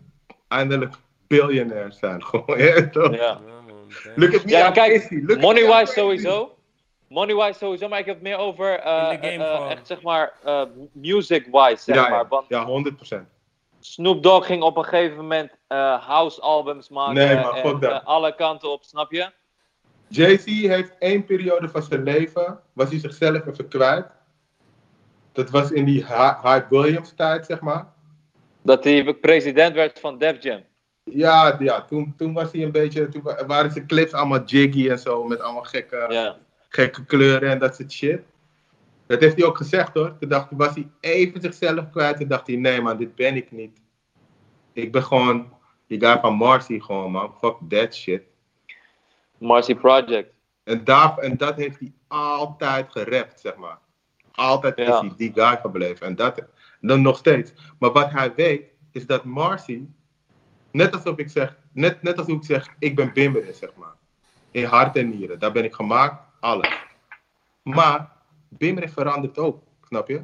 eindelijk biljonair zijn. *laughs* Gewoon, ja, toch? Ja. Ja, man. damn. Look at me, Ja, I'm kijk, Money-wise sowieso. Money-wise sowieso, maar ik heb het meer over eh, In de game eh, echt zeg maar eh, music-wise, zeg Ja, maar. ja, Want ja, 100%. Snoop Dogg ging op een gegeven moment eh, house-albums maken. Nee, maar en fuck eh, alle kanten op, snap je? Jay-Z heeft één periode van zijn leven, was hij zichzelf even kwijt. Dat was in die Hy- Hype Williams tijd, zeg maar. Dat hij president werd van Def Jam. Ja, ja toen, toen was hij een beetje, toen wa- waren zijn clips allemaal jiggy en zo, met allemaal gekke, gekke kleuren en dat soort shit. Dat heeft hij ook gezegd hoor. Toen dacht, was hij even zichzelf kwijt. Toen dacht hij, nee man, dit ben ik niet. Ik ben gewoon die guy van Marcy gewoon man. Fuck that shit. Marcy Project. En, daar, en dat heeft hij altijd gerapt, zeg maar. Altijd is hij die guy gebleven. En dat dan nog steeds. Maar wat hij weet, is dat Marcy, net alsof ik zeg, net, net alsof ik zeg, ik ben Bimber, zeg maar. In hart en nieren. Daar ben ik gemaakt, alles. Maar Bimber verandert ook, snap je?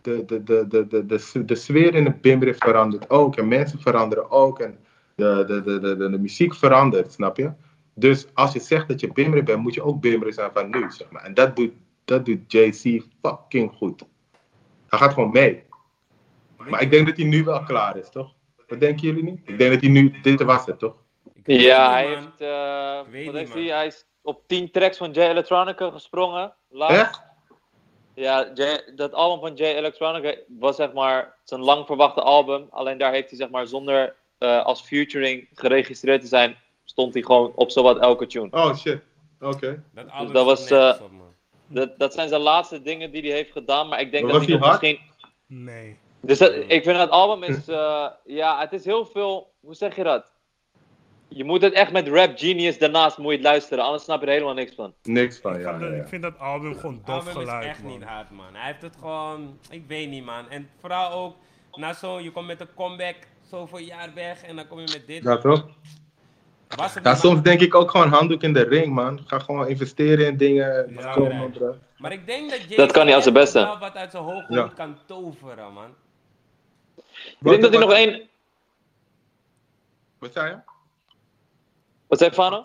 De, de, de, de, de, de, de sfeer in de Bimber verandert ook. En mensen veranderen ook. En de, de, de, de, de, muziek verandert, snap je? Dus als je zegt dat je Bimmer bent, moet je ook Bimmer zijn van nu, zeg maar. En dat doet, dat doet JC fucking goed. Hij gaat gewoon mee. Maar ik denk dat hij nu wel klaar is, toch? Wat denken jullie niet? Ik denk dat hij nu, dit was het, toch? Ik Ja, hij heeft, eh, Ik weet wat heeft man. hij? hij is op 10 tracks van J Electronica gesprongen. Echt? Ja, J- dat album van J Electronica was zeg maar zijn lang verwachte album. Alleen daar heeft hij zeg maar zonder eh, als featuring geregistreerd te zijn, stond hij gewoon op zowat elke tune. Oh shit. Oké. Dat, album dat was, eh. Dat, dat zijn zijn laatste dingen die hij heeft gedaan, maar ik denk Maar dat hij hij misschien... Nee. Dus dat, ik vind het album is, eh, ja, het is heel veel, hoe zeg je dat? Je moet het echt met Rap Genius daarnaast moet je het luisteren, anders snap je er helemaal niks van. Niks van, Ik, ja. vond dat- ja, ja. ik vind dat album gewoon Het dof album is geluid, echt man. niet hard, man. Hij heeft het gewoon, ik weet niet, man. En vooral ook, na zo, je komt met een comeback zoveel jaar weg en dan kom je met dit. Ja, toch? Was het Ja, soms denk ik ook gewoon handdoek in de ring, man. Ga gewoon investeren in dingen. Ja, Kom, ja. man, bro. Maar ik denk dat Jay Dat kan hij als zijn beste. wel wat uit zijn Ja. hoed kan toveren, man. Ik denk dat hij nog één, Wat zei je? wat zei Fano?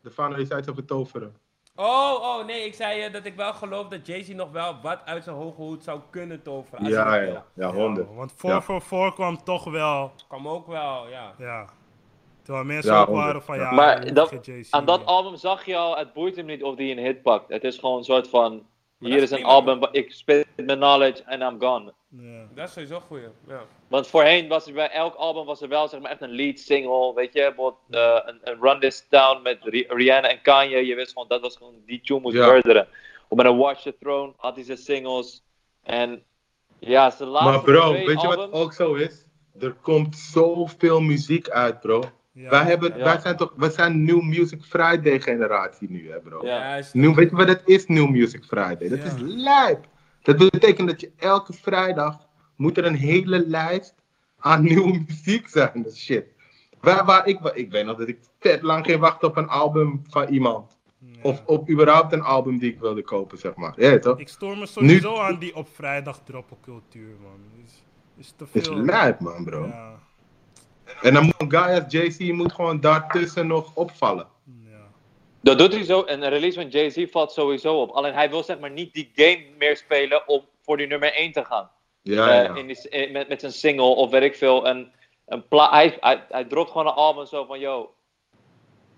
De Fano is uit over toveren. Oh, oh, nee, ik zei eh, dat ik wel geloof dat Jay-Z nog wel wat uit zijn hoge hoed zou kunnen toveren. als Ja, ja, wil. ja, honderd. Want voor Ja. voor voor kwam toch wel, Kwam ook wel, ja. ja. Terwijl mensen Ja, ook waren van, ja, Maar dat- Aan dat album zag je al, het boeit hem niet of hij een hit pakt. Het is gewoon een soort van, Maar hier is is een prima, album, ik spit mijn knowledge en I'm gone. Ja. Dat is sowieso goed, ja. Want voorheen was er bij elk album was er wel zeg maar, echt een lead single, weet je, bijvoorbeeld eh, een, een Run This Down met Ri- Rihanna en Kanye, je wist gewoon dat was gewoon, die tune moest murderen. Of met een Watch the Throne had hij zijn singles en ja, zijn laatste Maar bro, twee weet je wat ook zo is? Er komt zoveel muziek uit, bro. Ja. Wij, hebben, Ja. wij zijn toch, we zijn New Music Friday generatie nu, hè, bro. Ja. New, weet je wat dat is, New Music Friday? Dat Ja. is lijp. Dat betekent dat je elke vrijdag moet er een hele lijst aan *laughs* nieuwe muziek zijn. Dat is shit. Waar, waar ik, ik weet nog dat ik vet lang ging wachten op een album van iemand. Ja. Of op überhaupt een album die ik wilde kopen, zeg maar. Ja, toch? Ik stoor me sowieso aan die op vrijdag droppen cultuur, man. Is, is te is veel. lijp, man, bro. Ja, En dan moet een guy als JC moet gewoon daartussen nog opvallen. Dat doet hij zo. En een release van Jay-Z valt sowieso op. Alleen hij wil zeg maar niet die game meer spelen om voor die nummer 1 te gaan. Ja, Eh, ja. in die, in- met, met zijn single of weet ik veel. En een pla hij, hij, hij dropt gewoon een album zo van, yo,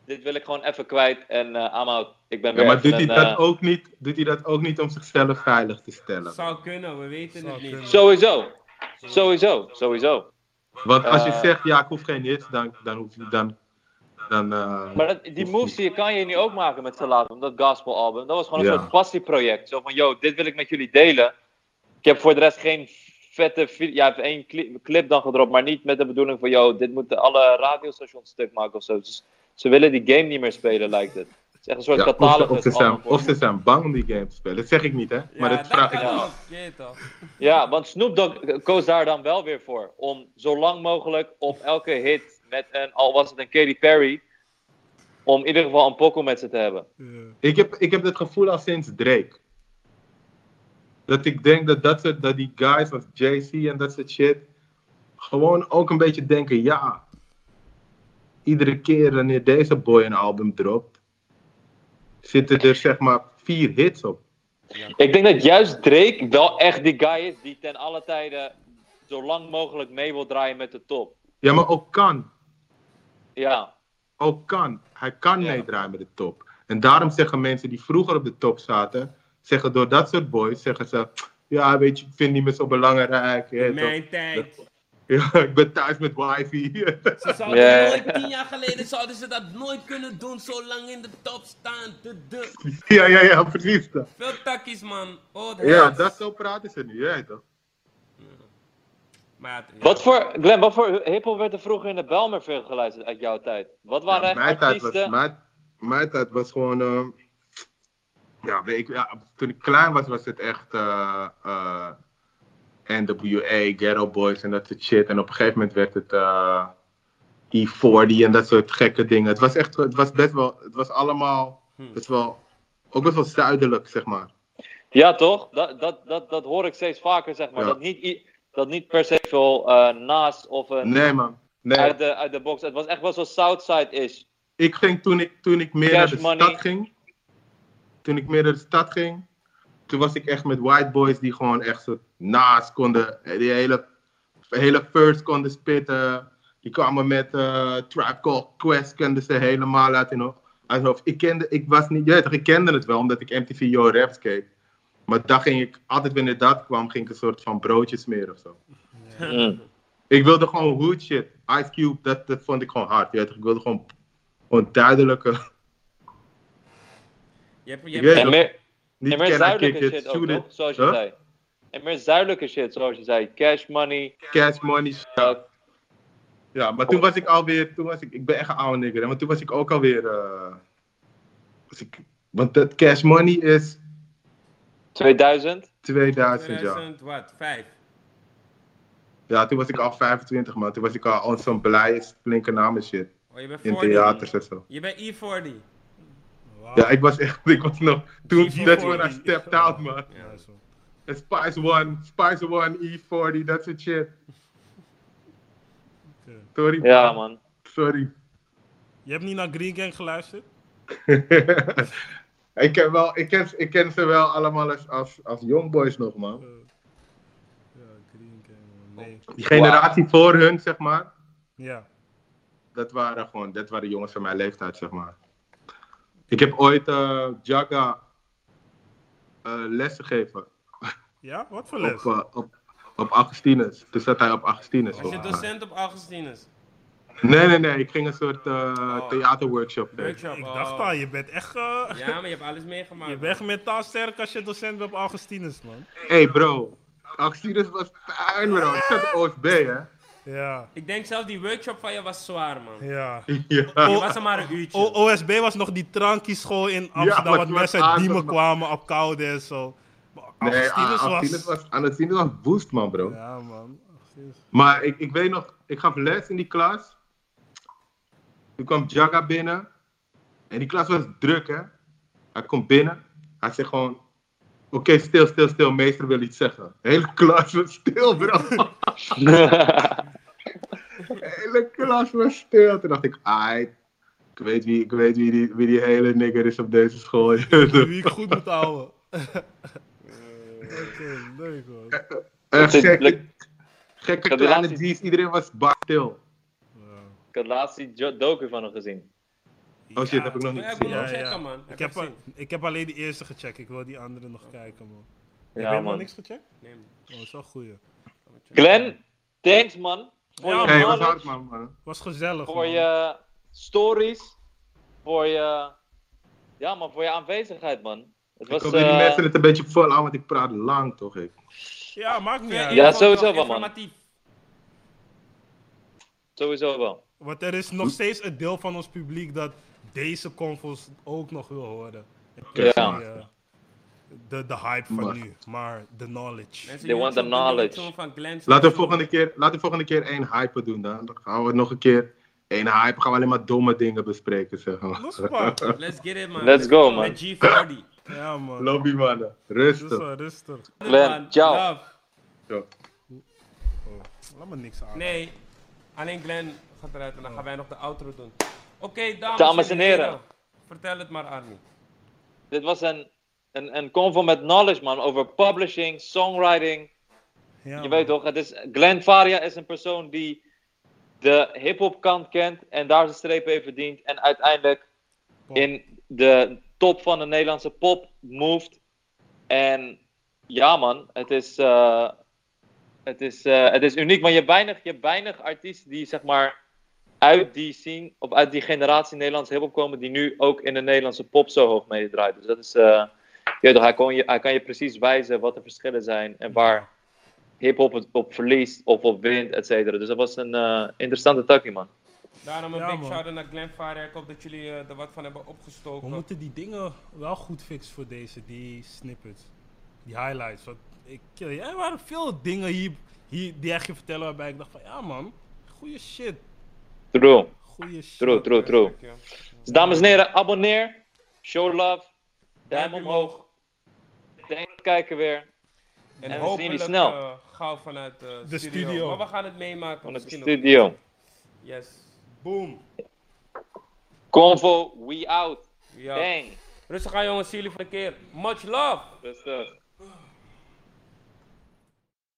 dit wil ik gewoon even kwijt en eh I'm out. Ik ben Ja, weer maar doet hij, dat eh, ook niet, doet hij dat ook niet om zichzelf veilig te stellen? Zou kunnen, we weten Zou het niet. Sowieso. Sowieso, sowieso. Want als je zegt, ja, ik hoef geen hits, dan, dan hoef je dan. Dan eh, Maar dat, die moves die kan je nu ook maken met laatste, dat gospel album. Dat was gewoon een Ja. soort passieproject. Zo van, yo, dit wil ik met jullie delen. Ik heb voor de rest geen vette video. Ja, heeft één clip, clip dan gedropt, maar niet met de bedoeling van, yo, dit moeten alle radiostations stuk maken of zo. Dus ze willen die game niet meer spelen, lijkt het. Het is echt een soort ja, of, ze, catalogus. of, ze zijn, of ze zijn bang om die game te spelen. Dat zeg ik niet, hè? Maar Ja, dat vraag ik ook, af. Ja, want Snoop Dogg koos daar dan wel weer voor. Om zo lang mogelijk op elke hit met een, al was het een Katy Perry, om in ieder geval een pokoe met ze te hebben. Ja. Ik heb, ik heb dit gevoel al sinds Drake. Dat ik denk dat, dat, soort, dat die guys als JC en dat soort shit. gewoon ook een beetje denken: ja. Iedere keer wanneer deze boy een album dropt. zitten er zeg maar vier hits op. Ik denk dat juist Drake wel echt die guy is die ten alle tijden zo lang mogelijk mee wil draaien met de top. Ja, maar ook kan. Ja, Ook kan. Hij kan Ja. meedraaien met de top. En daarom zeggen mensen die vroeger op de top zaten. zeggen door dat soort boys. zeggen ze: ja, weet je, ik vind niet meer zo belangrijk. hè, toch? Mijn tijd. *laughs* Ja, ik ben thuis met wifi. *laughs* Ze zouden nooit, tien jaar geleden zouden ze dat nooit kunnen doen, zo lang in de top staan. De, de. ja, ja, ja, precies. Veel takkies, man. Oh, Ja, dat zo praten ze nu, ja, toch? Maar ja. Wat voor, Glenn, wat voor hiphop werd er vroeger in de Belmer veel geluisterd uit jouw tijd? Wat waren Ja, echt mijn, tijd was, artiesten? mijn, mijn tijd was gewoon. ehm, ja, weet ik, ja, toen ik klein was, was het echt. eh, eh, NWA, Ghetto Boys en dat soort shit. En op een gegeven moment werd het. eh, E40 en dat soort gekke dingen. Het was echt. Het was best wel. Het was allemaal. Hm. Best wel. Ook best wel zuidelijk, zeg maar. Ja, toch? Dat, dat, dat, dat hoor ik steeds vaker, zeg maar. Ja. Dat, niet, i- dat niet per se veel eh naast of een Nee, man. Nee. uit, de, uit de box. Het was echt wel zo Southside is. ik ging toen ik, toen ik meer Cash naar de money. stad ging. Toen ik meer naar de stad ging. Toen was ik echt met white boys die gewoon echt zo naast konden. eh, Die hele, hele first konden spitten. Die kwamen met eh Tribe Called Quest, kenden ze helemaal uit hun hoofd. Ik kende, ik was niet, toch, ik kende het wel omdat ik MTV Yo Raps keek. Maar dan ging ik, altijd wanneer dat kwam, ging ik een soort van broodjes smeren of zo. Ik wilde gewoon hood shit. Ice Cube, dat, dat vond ik gewoon hard. Je weet toch, ik wilde gewoon, gewoon duidelijke. Je hebt, je hebt- En meer, Niet en meer zuidelijke it, shit ook? Zoals je Huh? zei. En meer zuidelijke shit, zoals je zei. Cash money. Cash money. uh, Ja, maar toen was ik alweer, toen was ik, ik ben echt een oude nigger, hè, maar toen was ik ook alweer, eh, was ik, want dat cash money is 2000. 2000, ja. 2000, wat? Vijf. Ja, toen was ik al 25 man, toen was ik al on zo'n blije, flinke namen shit, Oh, je bent in 40. theaters en zo. Je bent E40. Wauw. Ja, ik was echt, ik was nog, toen, G40. that's when I stepped out man. Ja, zo. En Spice One, Spice One, E40, dat soort shit. Oké. Sorry, Ja, man. sorry. Je hebt niet naar Green Gang geluisterd? *laughs* ik, ken wel, ik, ken, ik ken ze wel allemaal als, als, als youngboys nog man. Ja, Green Gang, man. Nee. Die generatie voor hun, zeg maar. Ja. dat waren gewoon, dat waren jongens van mijn leeftijd, zeg maar. Ik heb ooit eh Jaga eh, lessen gegeven Ja? Wat voor les? op, eh, op, op Augustinus. Toen zat hij op Augustinus. Was je docent op Augustinus? Nee, nee, nee. Ik ging een soort eh, Oh. theaterworkshop doen. Workshop. Ik oh. dacht al, je bent echt... eh, Ja, maar je hebt alles meegemaakt. *laughs* Je bent echt mentaal sterk als je docent bent op Augustinus, man. hey bro, Augustinus was fijn, bro. Ik zat hè. Ja, Ik denk zelfs die workshop van je was zwaar, man. ja. Ja. was er maar een uurtje. O- OSB was nog die trankieschool in Amsterdam, maar wat mensen uit Diemen man. kwamen op koude en zo. Maar Nee, Augustinus Augustinus was... was, Augustinus was boost, man, bro. Ja, man. Augustinus. Maar ik, ik weet nog, ik gaf les in die klas. Toen kwam Jaga binnen. En die klas was druk, hè. Hij komt binnen. Hij zegt gewoon... Oké, stil, stil, stil. Meester wil iets zeggen. De hele klas was stil, bro. *laughs* De hele klas was stil. Toen dacht ik, ai, ik weet wie, ik weet wie, die, wie die hele nigger is op deze school. Wie ik goed moet houden. *laughs* Oké, leuk man. Echt Dit- gekke, gekke kleine G's. Iedereen was bar stil. Ik had laatst die docu van hem gezien. Oh shit, heb ik nog niet Ja, ik gezien. Ja, checken, man. Ik heb, al- ik heb alleen de eerste gecheckt, ik wil die andere nog kijken, man. heb je nog man. niks gecheckt? Nee, man. Oh, dat is wel goeie. Glenn, thanks, man. Voor Ja, je Hey, was hard, man, man. Was gezellig, voor man. je stories, voor je... Ja, man, voor je aanwezigheid, man. Het Ik was... hoop dat die eh, mensen het een beetje vol aan, want ik praat lang, toch? Ik. Ja, maakt niet uit. Ja, sowieso wel, man. Informatief. Sowieso wel. Want er is nog steeds een deel van ons publiek dat deze convos ook nog wil horen. Ja. Die, eh, De, de hype van Maar- nu, maar de knowledge. Mensen They want the knowledge. van Laten we volgende keer, laten we volgende keer één hype doen dan. Dan gaan we nog een keer één hype. Gaan we alleen maar domme dingen bespreken, zeg maar. *laughs* Let's get it, man. Let's go, man. Met G40. Ja, man. Lobby mannen, rustig. rustig. Glenn, ciao. love. Zo. Oh, laat me niks aan. Nee, alleen Glenn gaat eruit en dan gaan wij nog de outro doen. Oké, dames, Dames en heren. Vertel het maar, Arnie. Dit was een, een, een convo met knowledge, man. Over publishing, songwriting. Ja, Je man. weet toch, het is, Glenn Faria is een persoon die de hip-hop kant kent en daar zijn streep heeft verdiend. En uiteindelijk Pop. in de top van de Nederlandse pop moved. En ja, man, het is, eh, het is, eh, het is uniek. Want je hebt weinig, je hebt weinig artiesten die zeg maar uit die scene, of uit die generatie Nederlandse hip-hop komen, die nu ook in de Nederlandse pop zo hoog meedraait. Dus dat is, eh, je toch, hij, kon je, hij kan je precies wijzen wat de verschillen zijn en waar hip-hop het op verliest of op wint, et cetera. Dus dat was een eh, interessante takkie, man. Daarom een Ja, big shout-out naar Glenn Faria. Ik hoop dat jullie eh, er wat van hebben We opgestoken. moeten die dingen wel goed fixen voor deze, die snippets. Die highlights. Want ik, ja, er waren veel dingen hier, hier die echt je vertellen waarbij ik dacht van ja man, goede shit. True, Goeie shit. true, true, true. Ja. Dus dames en heren, abonneer, show love, duim omhoog. Denk kijken weer. En, En we zien jullie snel. eh, gauw vanuit eh, De studio. studio. Maar we gaan het meemaken. Van de misschien studio. nog. Yes. Boom. Convo, we out. Ja. Bang. Rustig aan jongens, zie jullie van een keer. Much love. Rustig.